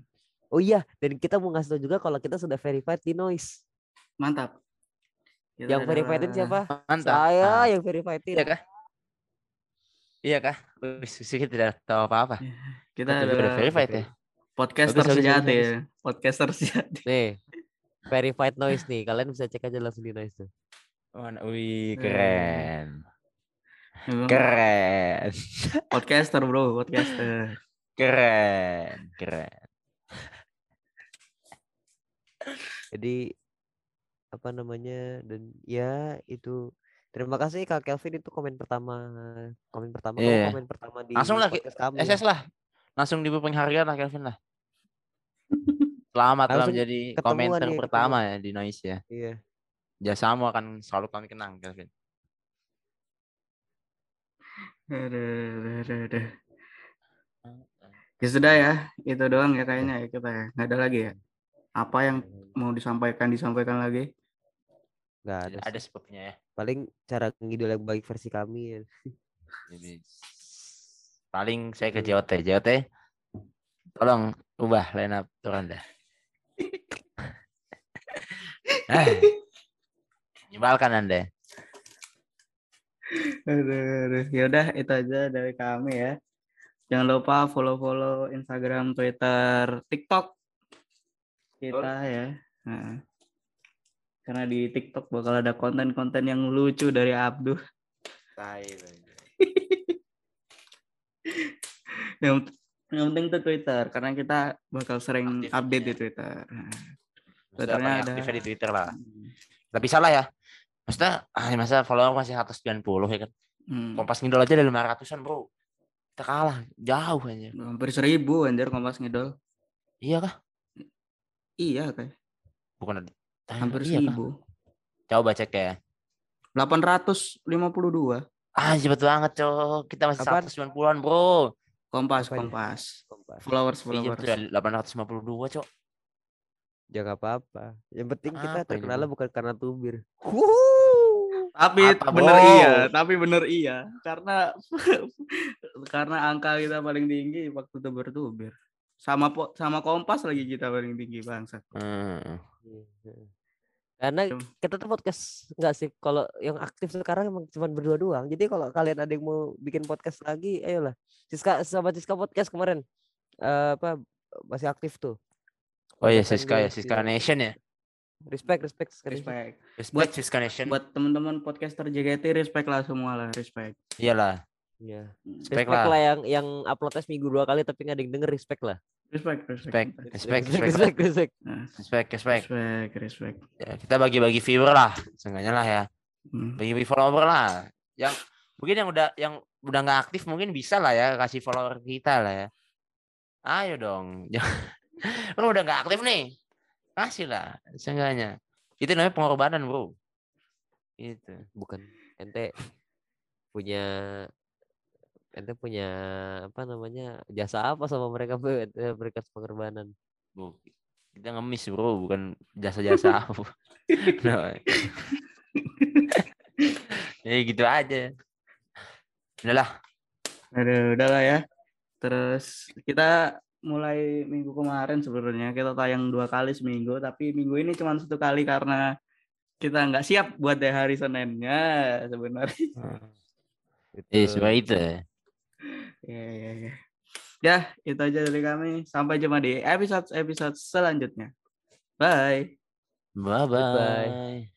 Speaker 1: Oh iya, dan kita mau ngasih tau juga kalau kita sudah verified di Noise.
Speaker 3: Mantap. Kita
Speaker 1: Yang verified
Speaker 3: adalah-
Speaker 1: siapa?
Speaker 2: Mantap.
Speaker 1: Saya
Speaker 2: Ah,
Speaker 1: yang verified
Speaker 2: Iya kah? Iya kah? Kita tidak tahu apa-apa.
Speaker 3: Kita
Speaker 2: Kita udah
Speaker 3: adalah
Speaker 2: verified ya.
Speaker 3: podcaster
Speaker 2: Bagus,
Speaker 3: sejati.
Speaker 2: bagus,
Speaker 3: ya. Podcaster sejati.
Speaker 1: Nih, verified Noise nih. Kalian bisa cek aja langsung di Noise tuh.
Speaker 2: Mana- Wih,
Speaker 3: Eh.
Speaker 2: keren.
Speaker 3: Memang
Speaker 2: Keren.
Speaker 3: Podcaster bro, podcaster.
Speaker 2: Keren. Keren.
Speaker 1: Jadi apa namanya dan ya itu terima kasih Kak Kelvin itu komen pertama komen pertama
Speaker 2: Iya.
Speaker 1: komen pertama di
Speaker 2: Langsung lah,
Speaker 1: kami.
Speaker 2: SS lah. Langsung diberi penghargaan lah Kelvin lah. Selamat telah
Speaker 1: Langsung
Speaker 2: menjadi
Speaker 1: ketemuan
Speaker 2: komentar
Speaker 1: ya,
Speaker 2: pertama ya di Noise ya.
Speaker 1: Iya.
Speaker 2: Jasamu akan selalu kami kenang Kelvin.
Speaker 3: Aduh, aduh, aduh. Ya sudah ya, itu doang ya kayaknya ya kita ya. Nggak ada lagi ya. Apa yang mau disampaikan disampaikan lagi?
Speaker 1: Nggak ada.
Speaker 2: Ada
Speaker 1: sih.
Speaker 2: sepertinya ya.
Speaker 1: Paling cara ngidol yang baik versi kami ya.
Speaker 2: Jadi paling saya ke
Speaker 1: Hmm.
Speaker 2: JOT. JOT tolong ubah line up tour Anda. ah, menyebalkan Anda.
Speaker 3: Aduh, aduh. Ya udah itu aja dari kami ya. Jangan lupa follow-follow Instagram, Twitter, TikTok kita ya. Nah. Karena di TikTok bakal ada konten-konten yang lucu dari Abduh. Yang, yang penting tuh Twitter karena kita bakal sering
Speaker 2: Aktif
Speaker 3: update
Speaker 2: ya.
Speaker 3: di Twitter. Twitternya ada-
Speaker 2: aktifnya di Twitter lah. Tapi salah ya. Maksudnya, ah, masa follower masih 190 ya kan.
Speaker 3: Hmm.
Speaker 2: Kompas ngidol aja ada 500-an bro. Kita kalah. Jauh aja.
Speaker 3: Hampir seribu anjir Kompas Ngidol.
Speaker 2: Iya kah?
Speaker 3: Iya kayak
Speaker 2: Bukan ada.
Speaker 3: Hampir
Speaker 2: iya kah?
Speaker 3: seribu.
Speaker 2: Coba cek ya.
Speaker 3: 852
Speaker 2: Ah, cepet banget, cok. Kita masih
Speaker 1: Apaan?
Speaker 2: 190-an, bro.
Speaker 3: Kompas
Speaker 1: Apanya?
Speaker 3: Kompas.
Speaker 1: Kompas.
Speaker 3: Followers
Speaker 2: Iya,
Speaker 3: followers.
Speaker 2: tuh, 852, cok.
Speaker 1: Jangan apa-apa. Yang penting kita
Speaker 2: Apa ini,
Speaker 1: terkenal
Speaker 2: Bang?
Speaker 1: bukan karena tubir.
Speaker 3: Tapi
Speaker 2: Apa,
Speaker 3: bener
Speaker 2: Bro?
Speaker 3: iya, tapi bener iya. Karena karena angka kita paling tinggi waktu tubir-tubir. Sama po, sama Kompas lagi kita paling tinggi bangsa.
Speaker 2: Hmm.
Speaker 1: Iya. Karena
Speaker 3: Cuma-
Speaker 1: kita tuh podcast enggak sih kalau yang aktif sekarang emang cuma berdua doang. Jadi kalau kalian ada yang mau bikin podcast lagi, ayolah. Siska sama Siska podcast kemarin eh, apa masih aktif tuh.
Speaker 2: Oh iya, Siska ya, Siska
Speaker 1: iya.
Speaker 2: Nation ya.
Speaker 1: Respect, respect, sekali.
Speaker 3: Respect.
Speaker 2: Respect
Speaker 3: Buat-
Speaker 2: Siska Nation.
Speaker 3: Buat teman-teman podcaster JKT respect lah semua lah, respect.
Speaker 2: Iyalah.
Speaker 1: Iya.
Speaker 2: Respect
Speaker 1: Respect
Speaker 2: lah.
Speaker 1: lah yang yang uploadnya seminggu dua kali tapi nggak ada yang denger respect lah.
Speaker 3: Respect, respect.
Speaker 2: Respect. Respect, respect,
Speaker 1: respect, respect.
Speaker 3: Nah,
Speaker 2: respect, respect.
Speaker 3: respect, respect.
Speaker 2: Ya, kita bagi-bagi viewer lah, seenggaknya lah ya.
Speaker 3: Hmm.
Speaker 2: Bagi-bagi follower lah. Yang mungkin yang udah yang udah nggak aktif mungkin bisa lah ya kasih follower kita lah ya. Ayo dong. Lu udah nggak aktif nih. Kasih lah, seenggaknya. Itu namanya pengorbanan, Bro. Itu.
Speaker 1: Bukan ente punya ente punya apa namanya jasa apa sama mereka mereka pengorbanan.
Speaker 2: Bu, kita ngemis, Bro, bukan jasa-jasa apa. Nah, ya gitu aja. Udahlah.
Speaker 3: Aduh, udah lah ya. Terus kita mulai minggu kemarin sebenarnya kita tayang dua kali seminggu tapi minggu ini cuma satu kali karena kita nggak siap buat di hari Seninnya sebenarnya.
Speaker 2: Eh, seperti itu.
Speaker 3: Ya, ya, ya. Ya, itu aja dari kami. Sampai jumpa di episode episode selanjutnya. Bye.
Speaker 2: Bye
Speaker 1: Goodbye.
Speaker 2: bye.